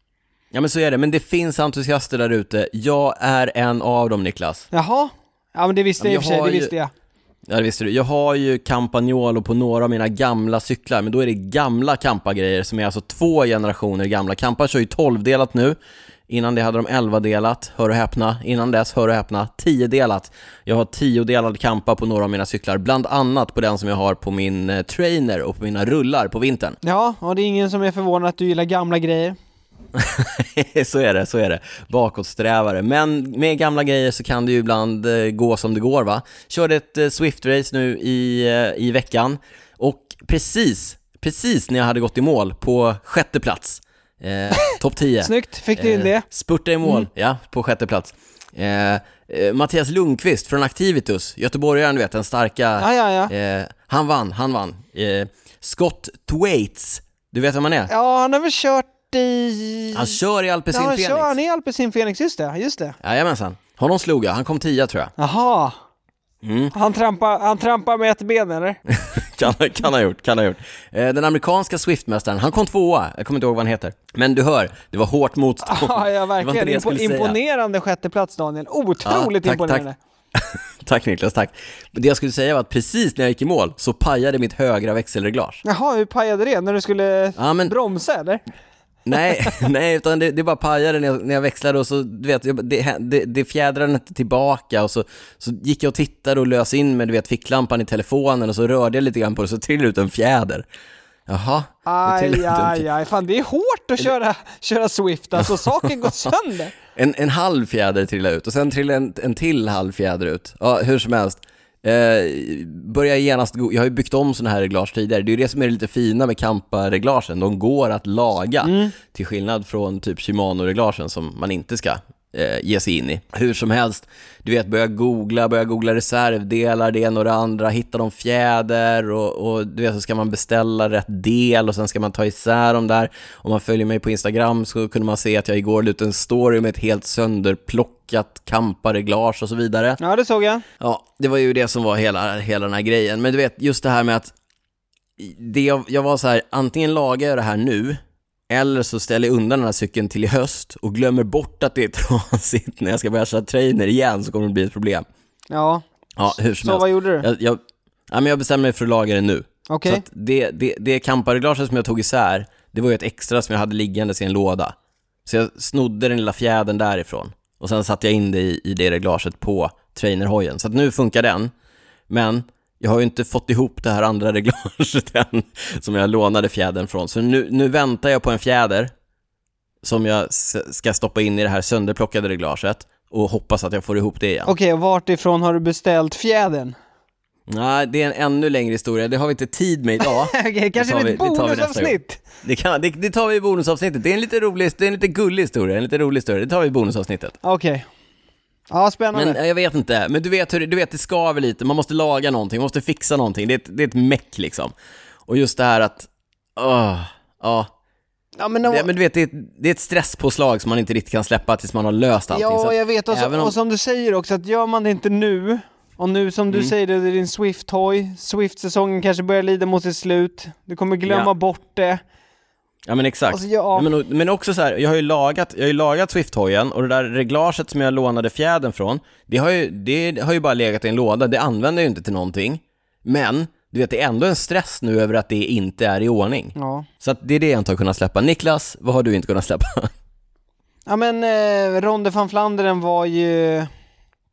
Ja men så är det, men det finns entusiaster där ute. Jag är en av dem Niklas. Jaha? Ja men det visste jag i och för sig, det visste jag. Ja det visste du. Jag har ju Campagnolo på några av mina gamla cyklar, men då är det gamla Campa-grejer som är alltså två generationer gamla. Campa kör ju 12-delat nu. Innan det hade de 11-delat, hör och häpna. Innan dess, hör och häpna, 10-delat. Jag har 10-delad Campa på några av mina cyklar, bland annat på den som jag har på min eh, trainer och på mina rullar på vintern. Ja, och det är ingen som är förvånad att du gillar gamla grejer. så är det, så är det. Bakåtsträvare. Men med gamla grejer så kan det ju ibland eh, gå som det går va. Körde ett eh, Swift-race nu i, eh, i veckan och precis, precis när jag hade gått i mål på sjätte plats, eh, topp 10. Snyggt, fick du in det? spurta i mål, mm. ja, på sjätte plats. Eh, Mattias Lundqvist från Activitus, göteborgaren du vet, den starka, ja, ja, ja. Eh, han vann, han vann. Eh, Scott Thwaites, du vet vem han är? Ja, han har väl kört i... Han kör i Alpecin ja, Phoenix. Ja, han är i Alpecin Phoenix, just det, just det. Jajamensan. Honom slog jag, han kom tia tror jag. Jaha. Mm. Han, trampar, han trampar med ett ben eller? kan, kan ha gjort, kan ha gjort. Eh, den amerikanska Swiftmästaren, han kom tvåa, jag kommer inte ihåg vad han heter. Men du hör, det var hårt motstånd. Ja, verkligen. Impo imponerande sjätteplats Daniel, otroligt ja, tack, imponerande. Tack. tack Niklas, tack. Det jag skulle säga var att precis när jag gick i mål så pajade mitt högra växelreglage. Jaha, hur pajade det? När du skulle ja, men... bromsa eller? Nej, nej, utan det, det bara pajade när jag, när jag växlade och så, du vet, det, det, det fjädrade inte tillbaka och så, så gick jag och tittade och lös in med, du vet, ficklampan i telefonen och så rörde jag lite grann på det så trillade ut en fjäder. Jaha. Aj, aj, aj, fan det är hårt att köra, köra Swift, alltså saken går sönder. En, en halv fjäder trillade ut och sen trillade en, en till halv fjäder ut. Ja, hur som helst. Eh, börjar genast, jag har ju byggt om sådana här reglage tidigare, det är ju det som är lite fina med Kampa-reglagen, de går att laga, mm. till skillnad från typ Shimano-reglagen som man inte ska eh, ge sig in i. Hur som helst, du vet, börja googla, börja googla reservdelar, det ena och det andra, hitta de fjäder och, och du vet, så ska man beställa rätt del och sen ska man ta isär dem där. Om man följer mig på Instagram så kunde man se att jag igår la ut en story med ett helt sönderplockat kampareglage och så vidare. Ja, det såg jag. Ja, det var ju det som var hela, hela den här grejen. Men du vet, just det här med att det jag, jag var så här, antingen lagar jag det här nu eller så ställer jag undan den här cykeln till i höst och glömmer bort att det är trasigt när jag ska börja köra trainer igen så kommer det bli ett problem. Ja, ja hur som så helst. vad gjorde du? Jag, jag, ja, men jag bestämde mig för att laga det nu. Okej. Okay. det, det, det kamparreglaget som jag tog isär, det var ju ett extra som jag hade liggandes i en låda. Så jag snodde den lilla fjädern därifrån och sen satte jag in det i, i det reglaget på trainerhojen. Så att nu funkar den, men jag har ju inte fått ihop det här andra reglaget än, som jag lånade fjädern från. Så nu, nu väntar jag på en fjäder som jag ska stoppa in i det här sönderplockade reglaget och hoppas att jag får ihop det igen. Okej, okay, vart ifrån har du beställt fjädern? Nej, det är en ännu längre historia, det har vi inte tid med idag. Okej, okay, kanske det ett bonusavsnitt? Det, kan, det, det, tar vi i bonusavsnittet, det är en lite rolig, det är en lite gullig historia, en lite rolig historia, det tar vi i bonusavsnittet. Okej. Okay. Ja, spännande. Men jag vet inte, men du vet hur du vet det skaver lite, man måste laga någonting, man måste fixa någonting, det är ett, det är ett meck liksom. Och just det här att, åh, ja. Ja, men, det, men du vet, det är, det är ett stresspåslag som man inte riktigt kan släppa tills man har löst allting. Ja, jag vet, och, så, om... och som du säger också, att gör man det inte nu, och nu som du mm. säger, det är din Swift-hoj, Swift-säsongen kanske börjar lida mot sitt slut, du kommer glömma ja. bort det. Ja men exakt. Alltså, ja. men, men också så här, jag har ju lagat, jag har ju lagat Swift-hojen och det där reglaget som jag lånade fjädern från, det har, ju, det har ju bara legat i en låda, det använder jag ju inte till någonting. Men, du vet, det är ändå en stress nu över att det inte är i ordning. Ja. Så det är det jag inte har kunnat släppa. Niklas, vad har du inte kunnat släppa? Ja men, eh, Ronde van Flandern var ju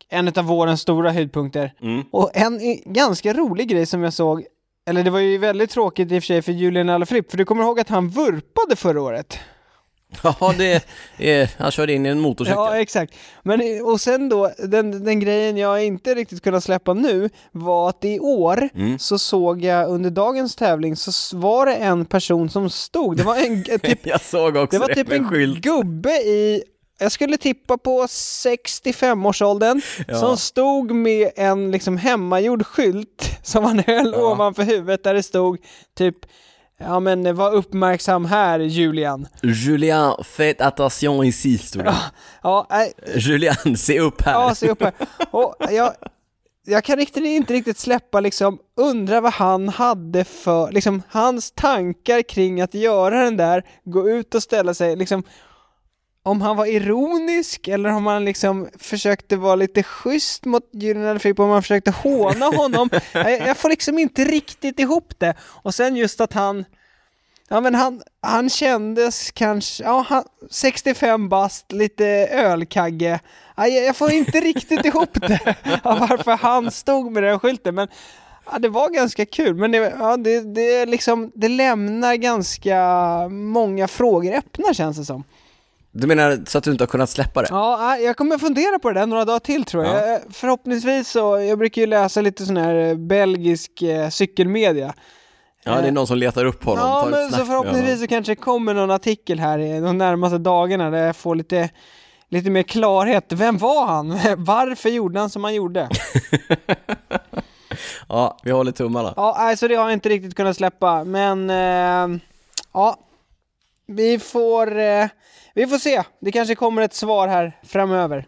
en av vårens stora höjdpunkter. Mm. Och en ganska rolig grej som jag såg, eller det var ju väldigt tråkigt i och för sig för Julian Alaphilippe, för du kommer ihåg att han vurpade förra året? Ja, det är, han körde in i en motorcykel. Ja, exakt. Men, och sen då, den, den grejen jag inte riktigt kunnat släppa nu var att i år mm. så såg jag under dagens tävling så var det en person som stod, det var en typ, jag såg också det var typ en skylt. gubbe i jag skulle tippa på 65-årsåldern, ja. som stod med en liksom hemmagjord skylt som han höll ja. ovanför huvudet där det stod typ Ja men var uppmärksam här Julian. Julian, faites attention ici stod det. Ja, ja, äh, Julian, se upp här. Ja, se upp här. Och jag, jag kan riktigt, inte riktigt släppa liksom, undra vad han hade för, liksom hans tankar kring att göra den där, gå ut och ställa sig, liksom om han var ironisk eller om han liksom försökte vara lite schysst mot Julian Filip, om han försökte håna honom. jag, jag, får liksom inte riktigt ihop det. Och sen just att han, ja men han, han kändes kanske, ja han, 65 bast, lite ölkagge. Ja, jag, jag får inte riktigt ihop det, ja, varför han stod med den skylten. Men Ja, det var ganska kul, men det, ja, det, det, liksom, det lämnar ganska många frågor öppna känns det som. Du menar så att du inte har kunnat släppa det? Ja, jag kommer fundera på det där några dagar till tror jag. Ja. Förhoppningsvis så, jag brukar ju läsa lite sån här eh, belgisk eh, cykelmedia. Ja, det är någon som letar upp honom. Ja, men så förhoppningsvis så kanske det kommer någon artikel här i de närmaste dagarna där jag får lite, lite mer klarhet. Vem var han? Varför gjorde han som han gjorde? ja, vi håller tummarna. Ja, alltså det har jag inte riktigt kunnat släppa, men eh, ja, vi får eh, vi får se, det kanske kommer ett svar här framöver.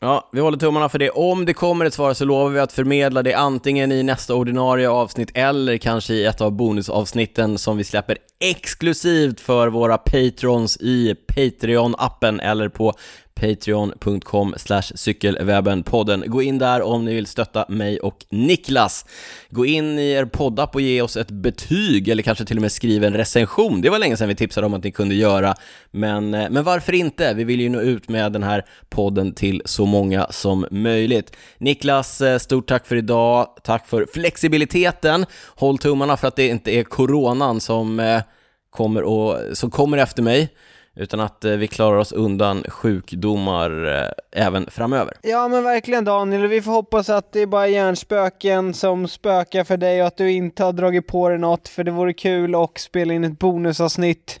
Ja, vi håller tummarna för det. Om det kommer ett svar så lovar vi att förmedla det antingen i nästa ordinarie avsnitt eller kanske i ett av bonusavsnitten som vi släpper exklusivt för våra patrons i Patreon-appen eller på patreon.com cykelwebbenpodden. Gå in där om ni vill stötta mig och Niklas. Gå in i er poddapp och ge oss ett betyg eller kanske till och med skriv en recension. Det var länge sedan vi tipsade om att ni kunde göra, men, eh, men varför inte? Vi vill ju nå ut med den här podden till så många som möjligt. Niklas, eh, stort tack för idag. Tack för flexibiliteten. Håll tummarna för att det inte är coronan som eh, kommer, och, som kommer efter mig utan att eh, vi klarar oss undan sjukdomar eh, även framöver. Ja men verkligen Daniel, vi får hoppas att det är bara hjärnspöken som spökar för dig och att du inte har dragit på dig något, för det vore kul att spela in ett bonusavsnitt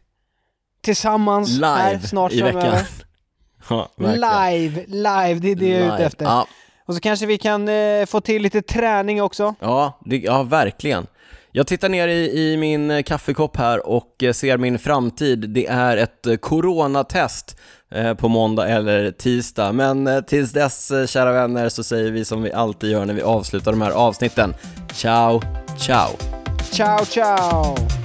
tillsammans live här snart i veckan. ja, live, live, det är det jag är ute efter. Ja. Och så kanske vi kan eh, få till lite träning också. Ja, det, ja verkligen. Jag tittar ner i, i, min eh, kaffekopp här och eh, ser min framtid. Det är ett eh, coronatest på måndag eller tisdag. Men tills dess, kära vänner, så säger vi som vi alltid gör när vi avslutar de här avsnitten. Ciao, ciao! Ciao, ciao!